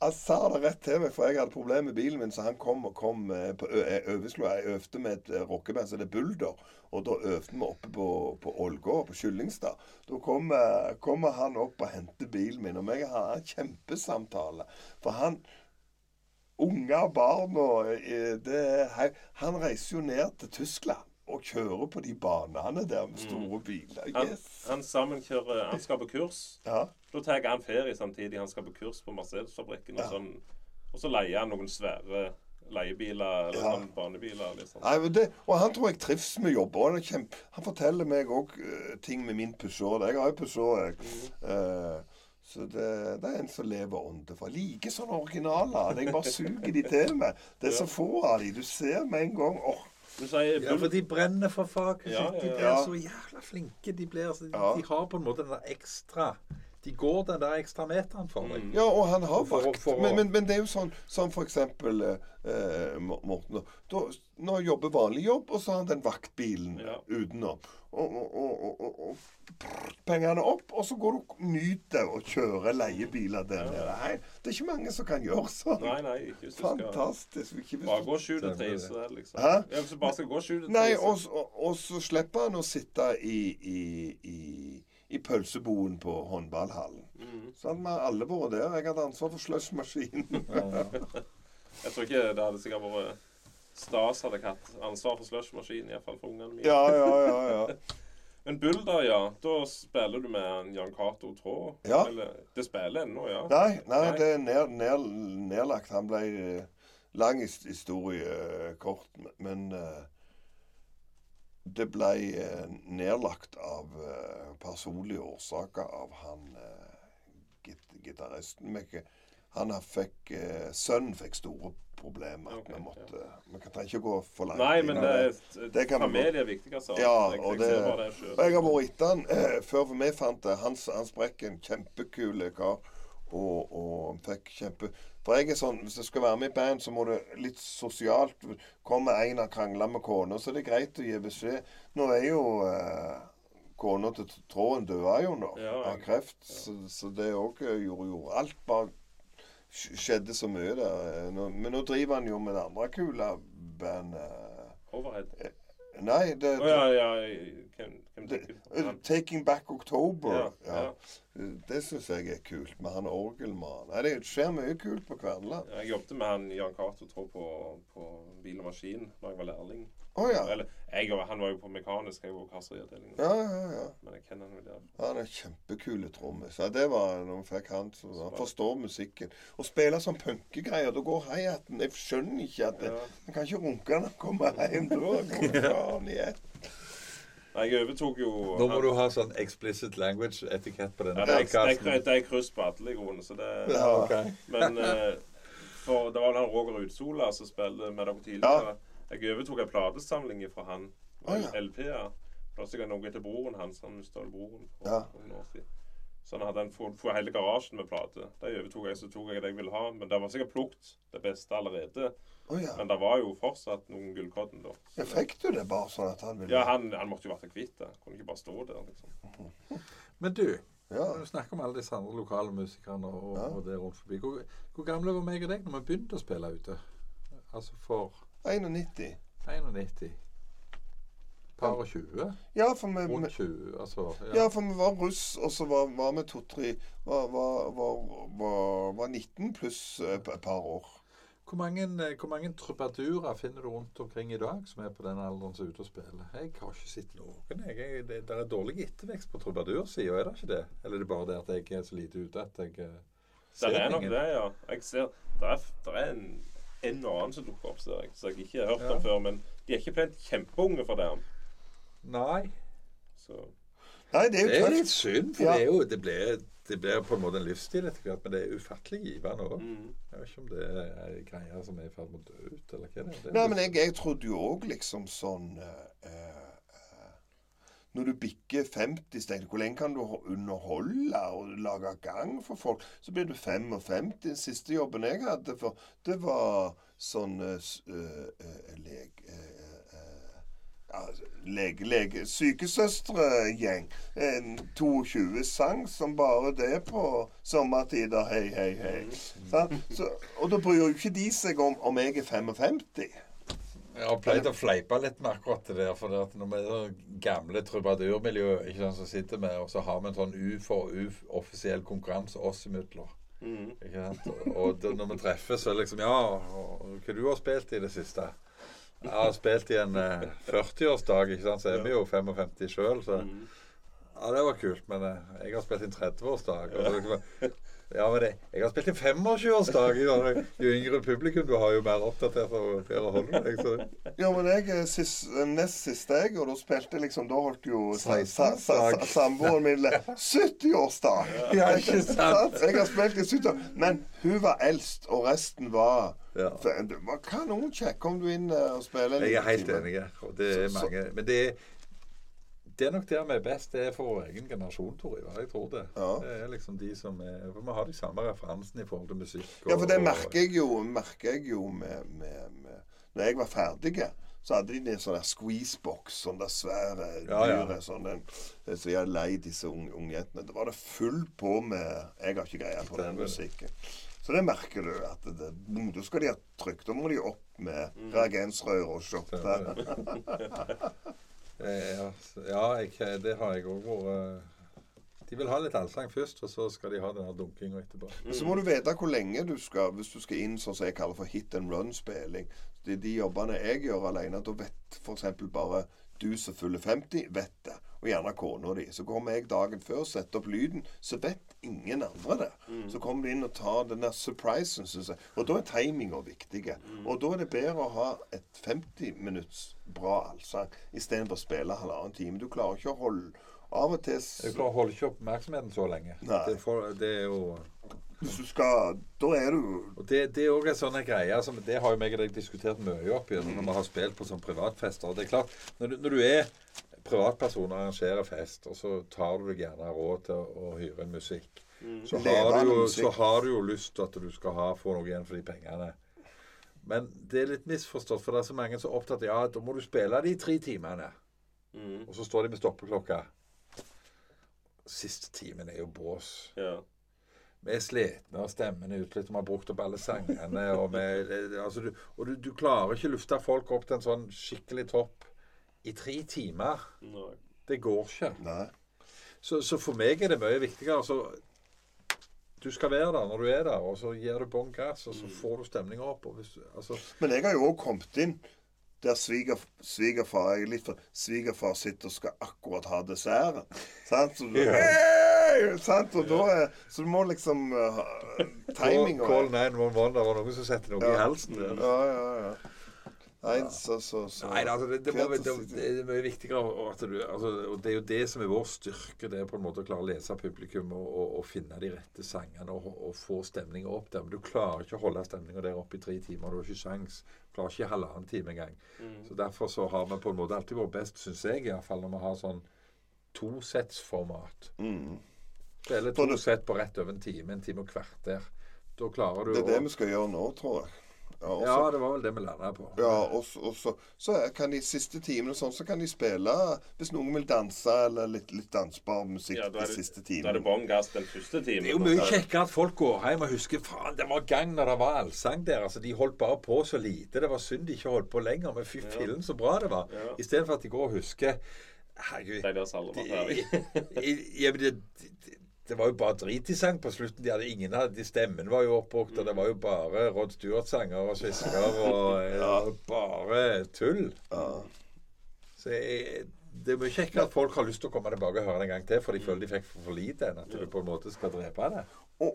eh, han sa det rett til meg, for jeg hadde problemer med bilen min, så han kom og kom eh, på eh, Øveslo. Jeg øvde med et eh, rockeband som heter Bulder, og da øvde vi oppe på, på Ålgård, på Kyllingstad. Da kommer kom han opp og henter bilen min, og jeg har en kjempesamtale. For han Unger og barn og eh, det, Han reiser jo ned til Tyskland og kjører på de banene der med store biler. Mm. Han, Yes. han sammenkjører Han skal på kurs. Ja. Da tar han ferie samtidig. Han skal på kurs på Mercedes-fabrikken. Og, Ja. sånn, og så leier han noen svære leiebiler eller Ja. sånn banebiler. Liksom. Nei, det, og han tror jeg trives med jobb. Og han, kjempe, han forteller meg òg ting med min Peugeot. Jeg har jo Peugeot, jeg. Uh, så det, det er en som lever ånde for. Like sånne originaler. Jeg bare suger de til meg. Det er så få av de. Du ser med en gang åh, sier Ja, for de brenner for faget Ja, sitt. De blir så jævla flinke. De, blir, altså, de, Ja. de har på en måte den der ekstra De går den der ekstra meteren for deg. Mm. Ja, og han har vakt. for for Men, men, men det er jo sånn som for eksempel eh, Morten. Da, nå jobber vanlig jobb, og så har han den vaktbilen Ja. utenom. Og, og, og, og, prr, pengene opp, og så går du og nyter å kjøre leiebiler der nede. Nei, det er ikke mange som kan gjøre sånn. Nei, nei, ikke hvis Fantastisk. Ikke hvis bare gå sju til tre, så er det liksom Hæ? Ja, Hvis du bare skal gå sju til Nei, tre, så og, og så slipper han å sitte i, i, i, i pølseboen på håndballhallen. Mm. Så Vi har alle vært der. Jeg hadde ansvar for slushmaskinen. <laughs> Jeg tror ikke det hadde sikkert vært Stas hadde hatt ansvar for slushmaskinen, iallfall for ungene mine. Ja, ja, ja. ja. <laughs> Men Bulder, ja. Da spiller du med en Jan Cato Traa? Ja. Eller Det spiller ennå, ja? Nei, nei, Nei. det er ned, ned, nedlagt. Han ble eh, lang historie eh, kort, men eh, det ble eh, nedlagt av eh, personlige årsaker av han eh, git gitaristen. Han fikk Sønnen fikk store problemer. Okay, vi måtte Vi kan trenger ikke gå for langt. Nei, men det er Det kan vi familie er viktig, altså. Ja, jeg, og det, det jeg har vært etter han før vi fant det. Han, han sprekk en kjempekul kar. Og, og fikk kjempe For jeg er sånn, hvis jeg skal være med i band, så må det litt sosialt Kommer en og krangler med kona, så det er greit å gi beskjed. Nå er jo eh, kona til Tråden døde jo nå Ja, av kreft, så, så det òg gjorde jo Alt bare skjedde så mye der. Eh, Nå, men nå driver han jo med det andre kule bandet. Overhead. Nei, det, oh, ja, ja. Han- 'Taking Back October'. Ja, Ja, Det syns jeg er kult, med han orgelmannen. Det skjer mye kult på Kverneland. Jeg jobbet med han Jan Cato på, på bil og maskin da jeg var lærling. Oh, ja. Eller, jeg, han var jo på mekanisk, jeg var på kasseriavdelingen. Ja, ja, ja. Men jeg kjenner han der. Han er kjempekule trommis. Ja, det var når vi fikk han. Så han forstår musikken. Å spille sånn punkegreier, da går hi-haten Jeg skjønner ikke at det, Ja. Man kan ikke runke når han kommer hjem. Da det <laughs> faen i ett. Jeg overtok jo Nå må du ha sånn explicit language-etikett på denne ja, det, er, det, er, det er kryss på alle i grunnen, så det Ja. okay. Men eh, for det var vel han Roger Utsola som spilte med dere tidligere. Jeg overtok en platesamling fra han. Oh, ja. LP-er. Plutselig noe etter broren hans. Han mista broren for Ja. noen år siden. Så han hadde en for, for hele garasjen med plater. De overtok jeg, så tok jeg det jeg ville ha. Men det var sikkert plukket det beste allerede. Å ja. Men det var jo fortsatt noen gullkodden da. ja. Fikk du det bare sånn at han ville Ja, han, han måtte jo vært kvitt det. Kunne ikke bare stå der, liksom. <laughs> Men du, Ja. når du snakker om alle disse andre lokale musikerne og, Ja. og det rundt forbi. Hvor, hvor gamle var meg og deg når vi begynte å spille ute? Altså for 91. 91? Par og 20? Ja, for vi, Rundt 20? Altså, ja, for vi var russ, og så var, var vi to-tre var, var, var, var, var 19 pluss eh, et par år. Hvor mange, eh, hvor mange trubadurer finner du rundt omkring i dag som er på den alderen som er ute og spiller? Jeg har ikke sett noen. Jeg, jeg, det, det er dårlig ettervekst på trubadursida, er det ikke det? Eller er det bare det at jeg er så lite ute at jeg eh, Det er nok ingen? det, ja. Jeg ser Det er, det er en, en og annen som dukker opp, ser jeg, som jeg ikke har hørt Ja. om før. Men de er ikke plent kjempeunge for dem. Nei. Så Nei, det er Det er litt synd, for Ja. det er jo det blir, det blir på en måte en livsstil etter hvert, men det er ufattelig givende òg. mm. Jeg vet ikke om det er greier som er i ferd med å dø ut, eller hva det er. Det er Nei, men jeg, jeg trodde jo òg liksom sånn eh, eh, Når du bikker 50 steg, hvor lenge kan du underholde og lage gang for folk? Så blir du 55. Den siste jobben jeg hadde, for det var sånn uh, uh, eh, eh, leg... eh, eh, ja, lege, lege, sykesøstregjeng. En 22 sang som bare det på sommertider. Hei, hei, hei. Så, og da bryr jo ikke de seg om om jeg er 55. Jeg har pleid å fleipe litt med akkurat det der. For det at når vi er gamle trubadurmiljø ikke sant, som sitter med, og så har vi en sånn U for U-offisiell konkurranse oss imellom. Mm. Og, og når vi treffes, så er det liksom Ja, og hva du har spilt i det siste? Jeg har spilt i en eh, 40-årsdag, ikke sant, så er vi jo 55 sjøl, så Mm. Ja, det var kult, men eh, jeg har spilt i en 30-årsdag. og så liksom, Ja, men det, jeg har spilt i en 25-årsdag. Jo yngre publikum du har, jo mer oppdatert og bedre holder deg. Så Ja, men jeg er sist, nest siste jeg, og da spilte liksom Da holdt jo sa- sa- sa- 16-årsdag. samboeren min 70-årsdag. Ja, ikke sant? Jeg har spilt i 70 år. Men hun var eldst, og resten var Ja. Det var kanonkjekk. om du er inne og spiller. Jeg er helt time? enig. Det er Så- mange Men det er, det er nok der vi er best. Det er for vår egen generasjon, tror jeg. Jeg tror det. Ja. Det er liksom de som er For vi har de samme referansene i forhold til musikk. Ja, for det merker jeg jo, merker jeg jo med, med, med Når jeg var ferdig, så hadde de en sånn der squeezebox, sånn der svære Ja, ja. dyre sånn den, Så jeg hadde leid disse unge, jentene. Da var det full på med Jeg har ikke greie på den musikken. Så det merker du. at det, Da skal de ha trykk. Da må de opp med Mm. reagensrør og shotte. <laughs> Eh, Ja, ja jeg, det har jeg òg vært De vil ha litt allsang først, og så skal de ha den dunkinga etterpå. Så må du vite hvor lenge du skal Hvis du skal inn sånn som jeg kaller for hit and run-spilling. De, de jobbene jeg gjør alene, da vet f.eks. bare du som fyller 50, vet det. Og gjerne kona di. Så kommer jeg dagen før og setter opp lyden, så vet ingen andre det. Så kommer de inn og tar den der surprisen, syns jeg. Og da er timinga viktig. Og da er det bedre å ha et 50 minutts bra allsang istedenfor å spille halvannen time. Du klarer ikke å holde Av og til Du klarer å holde ikke oppmerksomheten så lenge. Det, for, det er jo skal Da er du Og det, det er òg en sånn greie som Det har jo meg og deg diskutert mye opp igjennom når vi har spilt på sånne privatfester. Og det er klart, når du, når du er privatperson arrangerer fest, og så tar du deg gjerne råd til å, hyre en musikk, så, har du jo, musikk. så har du jo lyst til at du skal ha, få noe igjen for de pengene. Men det er litt misforstått, for det er så mange som er opptatt av ja, da må du spille de tre timene. Mm. Og så står de med stoppeklokka. Siste timen er jo bås. Ja. Vi er slitne, og stemmen er utslitt, og vi har brukt opp alle sangene. Og, vi, altså, du, og du, du klarer ikke å lufte folk opp til en sånn skikkelig topp i tre timer. Nei. Det går ikke. Nei. Så, så for meg er det mye viktigere. Altså, du skal være der når du er der, og så gir du bånn gass, og så får du stemninga opp. Og hvis, altså, Men jeg har jo òg kommet inn der sviger, svigerfar jeg er litt for, Svigerfar sitter og skal akkurat ha desserten. Sant? Så, du, hey! sant? Og da er, så du må liksom uh, Timinga timing Call 911, det var noen som setter noe i halsen. Ja, ja, ja. Nei, så, så, så Nei, altså, det, det, må, det, det er mye viktigere at du, altså, og Det er jo det som er vår styrke. Det er på en måte å klare å lese publikum og, og, og finne de rette sangene og, og få stemninga opp der. Men du klarer ikke å holde stemninga der oppe i tre timer. Du har ikke sjans. Du klarer ikke halvannen time engang. Så Derfor så har vi på en måte alltid vært best, syns jeg, i hvert fall når vi har sånn tosettsformat. Mm. Eller to sett på rett over en time, en time og kvarter. Da klarer du Det er det vi skal gjøre nå, tror jeg. Ja, også, Ja, det var vel det vi landa på. Ja, og, og så, så kan de siste timene sånn, så kan de spille Hvis noen vil danse eller litt, litt dansbar musikk Ja, de siste timene. da er det bånn gass den første timen. Det er jo mye kjekkere at folk går hjem og husker faen, det var gang når det var allsang der. altså De holdt bare på så lite. Det var synd de ikke holdt på lenger. Men fy fillen så bra det var. Ja. Istedenfor at de går og husker Herregud. De der salver de- ferdig. i- ja, det, det, det var jo bare drit i sang på slutten. De hadde ingen av de Stemmen var jo oppbrukt, og det var jo bare Rod Stewart-sanger og svisker og ja. bare tull. Ja. Så jeg, det er mye kjekkere at folk har lyst til å komme tilbake og høre det en gang til, for de føler de fikk for, lite, enn at du på en måte skal drepe det. Og,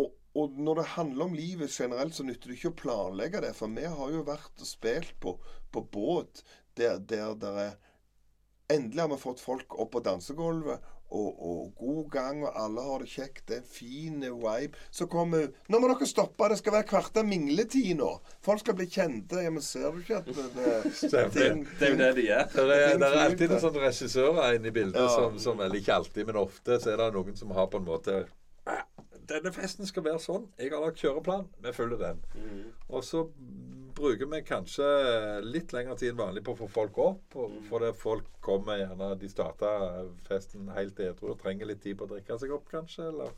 og, og når det handler om livet generelt, så nytter det ikke å planlegge det. For vi har jo vært og spilt på, på båt der, der der er Endelig har vi fått folk opp på dansegulvet, og, og god gang, og alle har det kjekt. Det er en fin vibe. Så kommer Nå må dere stoppe, det skal være kvarter mingletid nå. Folk skal bli kjente. Ja, men ser du ikke at det, det, ting- Det er jo det de gjør. Det er, det er alltid noen sånne regissører inne i bildet Ja. som, som Eller ikke alltid, men ofte så er det noen som har på en måte «Ah, Denne festen skal være sånn. Jeg har lagt kjøreplan. Vi følger den. Mm. Og så bruker vi kanskje litt lengre tid enn vanlig på å få folk opp. For fordi folk kommer gjerne De starter festen helt edru og trenger litt tid på å drikke seg opp, kanskje. Eller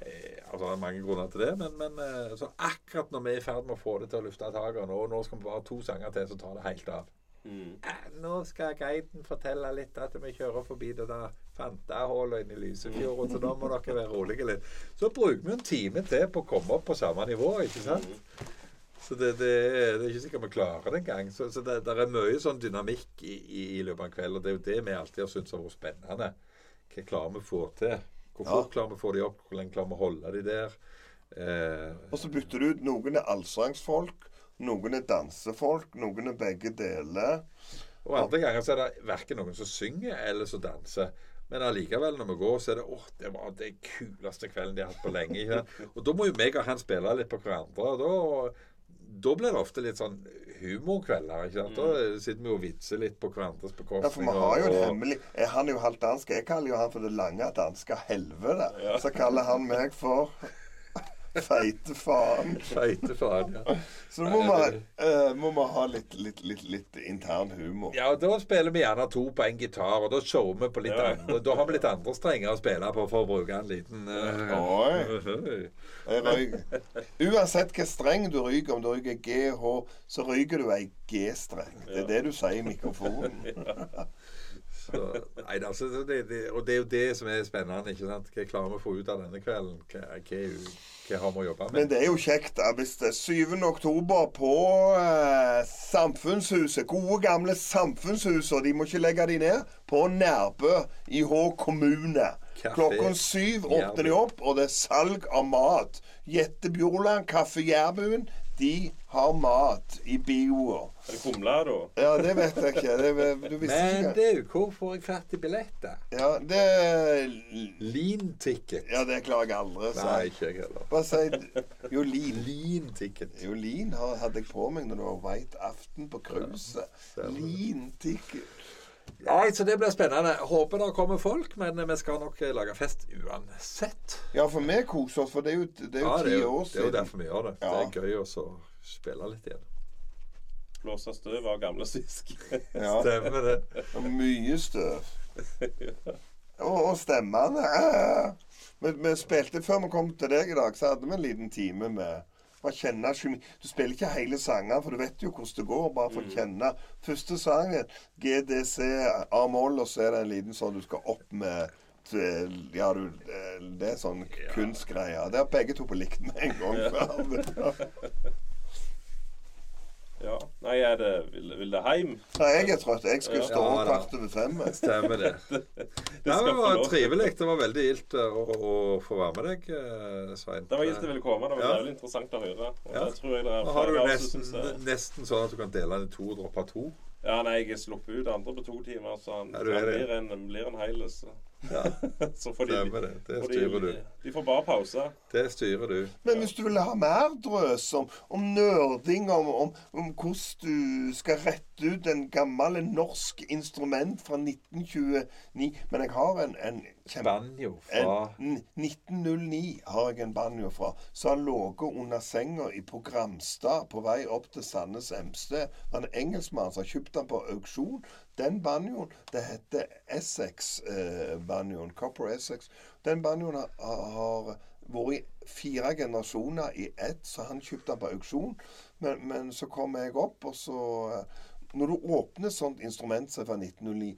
eh, Altså, det er mange grunner til det, men, men eh, så akkurat når vi er i ferd med å få det til å lufte taket, og nå skal vi bare ha to sanger til, så tar det helt av. Mm. Eh, Nå skal guiden fortelle litt at vi kjører forbi det der Fantahullet inne i Lysefjorden, så da må dere være rolige litt. Så bruker vi en time til på å komme opp på samme nivå, ikke sant? Så det, det, er- det er ikke sikkert vi klarer det engang. Så, så det, det er mye sånn dynamikk i, i, i løpet av en kveld, og det er jo det vi alltid har syntes har vært spennende. Hva klarer vi å få til? Hvor Ja. klarer vi å få de opp? Hvor lenge klarer vi å holde de der? Eh, Og så bytter du ut Noen er allsangsfolk, noen er dansefolk, noen er begge deler. Og andre ganger så er det verken noen som synger eller som danser. Men allikevel, når vi går, så er det åh, det var den kuleste kvelden de har hatt på lenge. <laughs> Og da må jo meg og han spille litt på hverandre. og da... Da blir det ofte litt sånn humorkvelder. ikke sant? Da sitter vi og vitser litt på hverandres bekostning. Ja, for vi har jo det hemmelig Eh, Han er jo halvt dansk. Jeg kaller jo han for det lange danske helvete. Så kaller han meg for feite faen. Feite faen, ja. Så da må vi, uh, må ha litt, litt, litt, litt intern humor. Ja, og Da spiller vi gjerne to på en gitar, og da shower vi på litt Ja. andre. Da har vi litt andre strenger å spille på for å bruke en liten uh, Oi. <laughs> Uansett hvilken streng du ryker, om du ryker GH, så ryker du ei G-streng. Det er det du sier i mikrofonen. Så, <laughs> nei, altså, det, det, og det er jo det som er spennende. ikke sant? Hva klarer vi å få ut av denne kvelden? Hva, hva, hva har vi å jobbe med? Men det er jo kjekt da, hvis det er 7. oktober på eh, Samfunnshuset. Gode, gamle Samfunnshuset. De må ikke legge de ned. På Nærbø i Hå kommune. Kafé Klokken syv åpner de opp, og det er salg av mat. Jette Bjorland, Kaffe Jærbuen, de har mat i bioer. Er det kumle, da? Ja, det vet jeg ikke. Det, du visste Men ikke du, hvor får jeg fatt i billetter? Ja, det Lean-ticket. Ja, det klarer jeg aldri å Nei, ikke jeg heller. Bare si Jo, lean. Lean-ticket. Jo, lean hadde jeg på meg når det var White aften på cruiset. stemmer. Lin ticket. Nei, så det blir spennende. Håper det kommer folk, men vi skal nok eh, lage fest uansett. Ja, for vi koser oss, for det er jo, det er jo Ja, ti det er jo, det er jo siden. derfor vi gjør det. Ja. Det er gøy å spille litt igjen. Blåse støv av gamle sisk. Ja, Stemmer det. mye støv. Og, og stemmene eh. vi, vi spilte Før vi kom til deg i dag, så hadde vi en liten time med bare kjenne kjemi. Du spiller ikke hele sangene, for du vet jo hvordan det går. Bare for å kjenne første sangen, GDC, A-moll, og så er det en liten sånn du skal opp med ja, du, det er sånn kunstgreier. Det har begge to på likt med en gang <laughs> før. Ja. Nei, er det Vil, vil det hjem? Nei, jeg er trøtt. Jeg skal stå opp kvart over fem. Stemmer det. <laughs> Det Ja, skal det var trivelig. Det var veldig gildt å, å få være med deg, eh, Svein. Det var gildt å ville komme. Det var Ja. jævlig interessant å høre. Og Ja. det tror jeg det er Nå har du nesten, synes nesten sånn at du kan dele den i to og droppe to. Ja, nei, jeg er sluppet ut andre på to timer, så han, Ja, er han det. blir en, blir en heil. Ja, <laughs> så får de, stemmer det. Det styrer de, du. de får bare pause. Det styrer du. Men hvis du vil ha mer drøs om, om nerding, om, om, om hvordan du skal rette ut en gammel norsk instrument fra 1929 Men jeg har en, en kjempe... Banjo fra En, 1909 har jeg en banjo fra. Så har ligget under senga i på Gramstad på vei opp til Sandnes Emsted. Det var en engelskmann som har kjøpt den på auksjon. Den banjoen, det heter Essex-banjoen. Copper Essex. Den banjoen har, har vært i fire generasjoner i ett, så han kjøpte den på auksjon. Men, men så kom jeg opp, og så eh, Når du åpner sånt instrument som fra 1909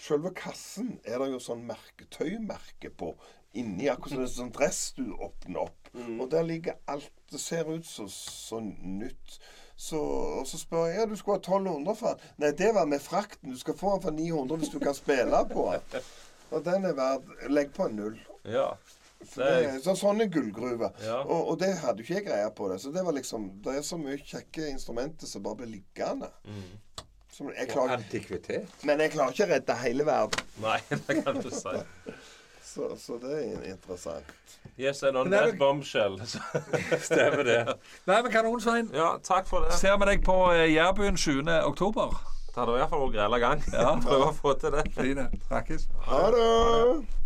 Selve kassen er det jo sånn merke, tøymerke på inni, akkurat som en sånn dress du åpner opp. Og der ligger alt Det ser ut som så nytt. Så, så spør jeg ja, du skulle ha 1200 for den. Nei, det var med frakten. Du skal få den for 900 hvis du kan spille på den. Og den er verd Legg på en null. Ja. Det er, så, sånne gullgruver. Ja. Og, og det hadde jo ikke jeg greie på det. Så det var liksom Det er så mye kjekke instrumenter som bare blir liggende. Som jeg og klarer, antikvitet. men jeg klarer ikke å redde hele verden. Nei, <laughs> det kan du si. Så, så det er interessant. Yes, and on det that bombshell. <laughs> Stemmer det. <laughs> Nei, men kanon, Svein. ja, takk for det. Ser vi deg på eh, Jærbyen 7. oktober. Det hadde i hvert fall vært grella gang. Ja. <laughs> Prøve å få til det. Fine. Snakkes. Ha det!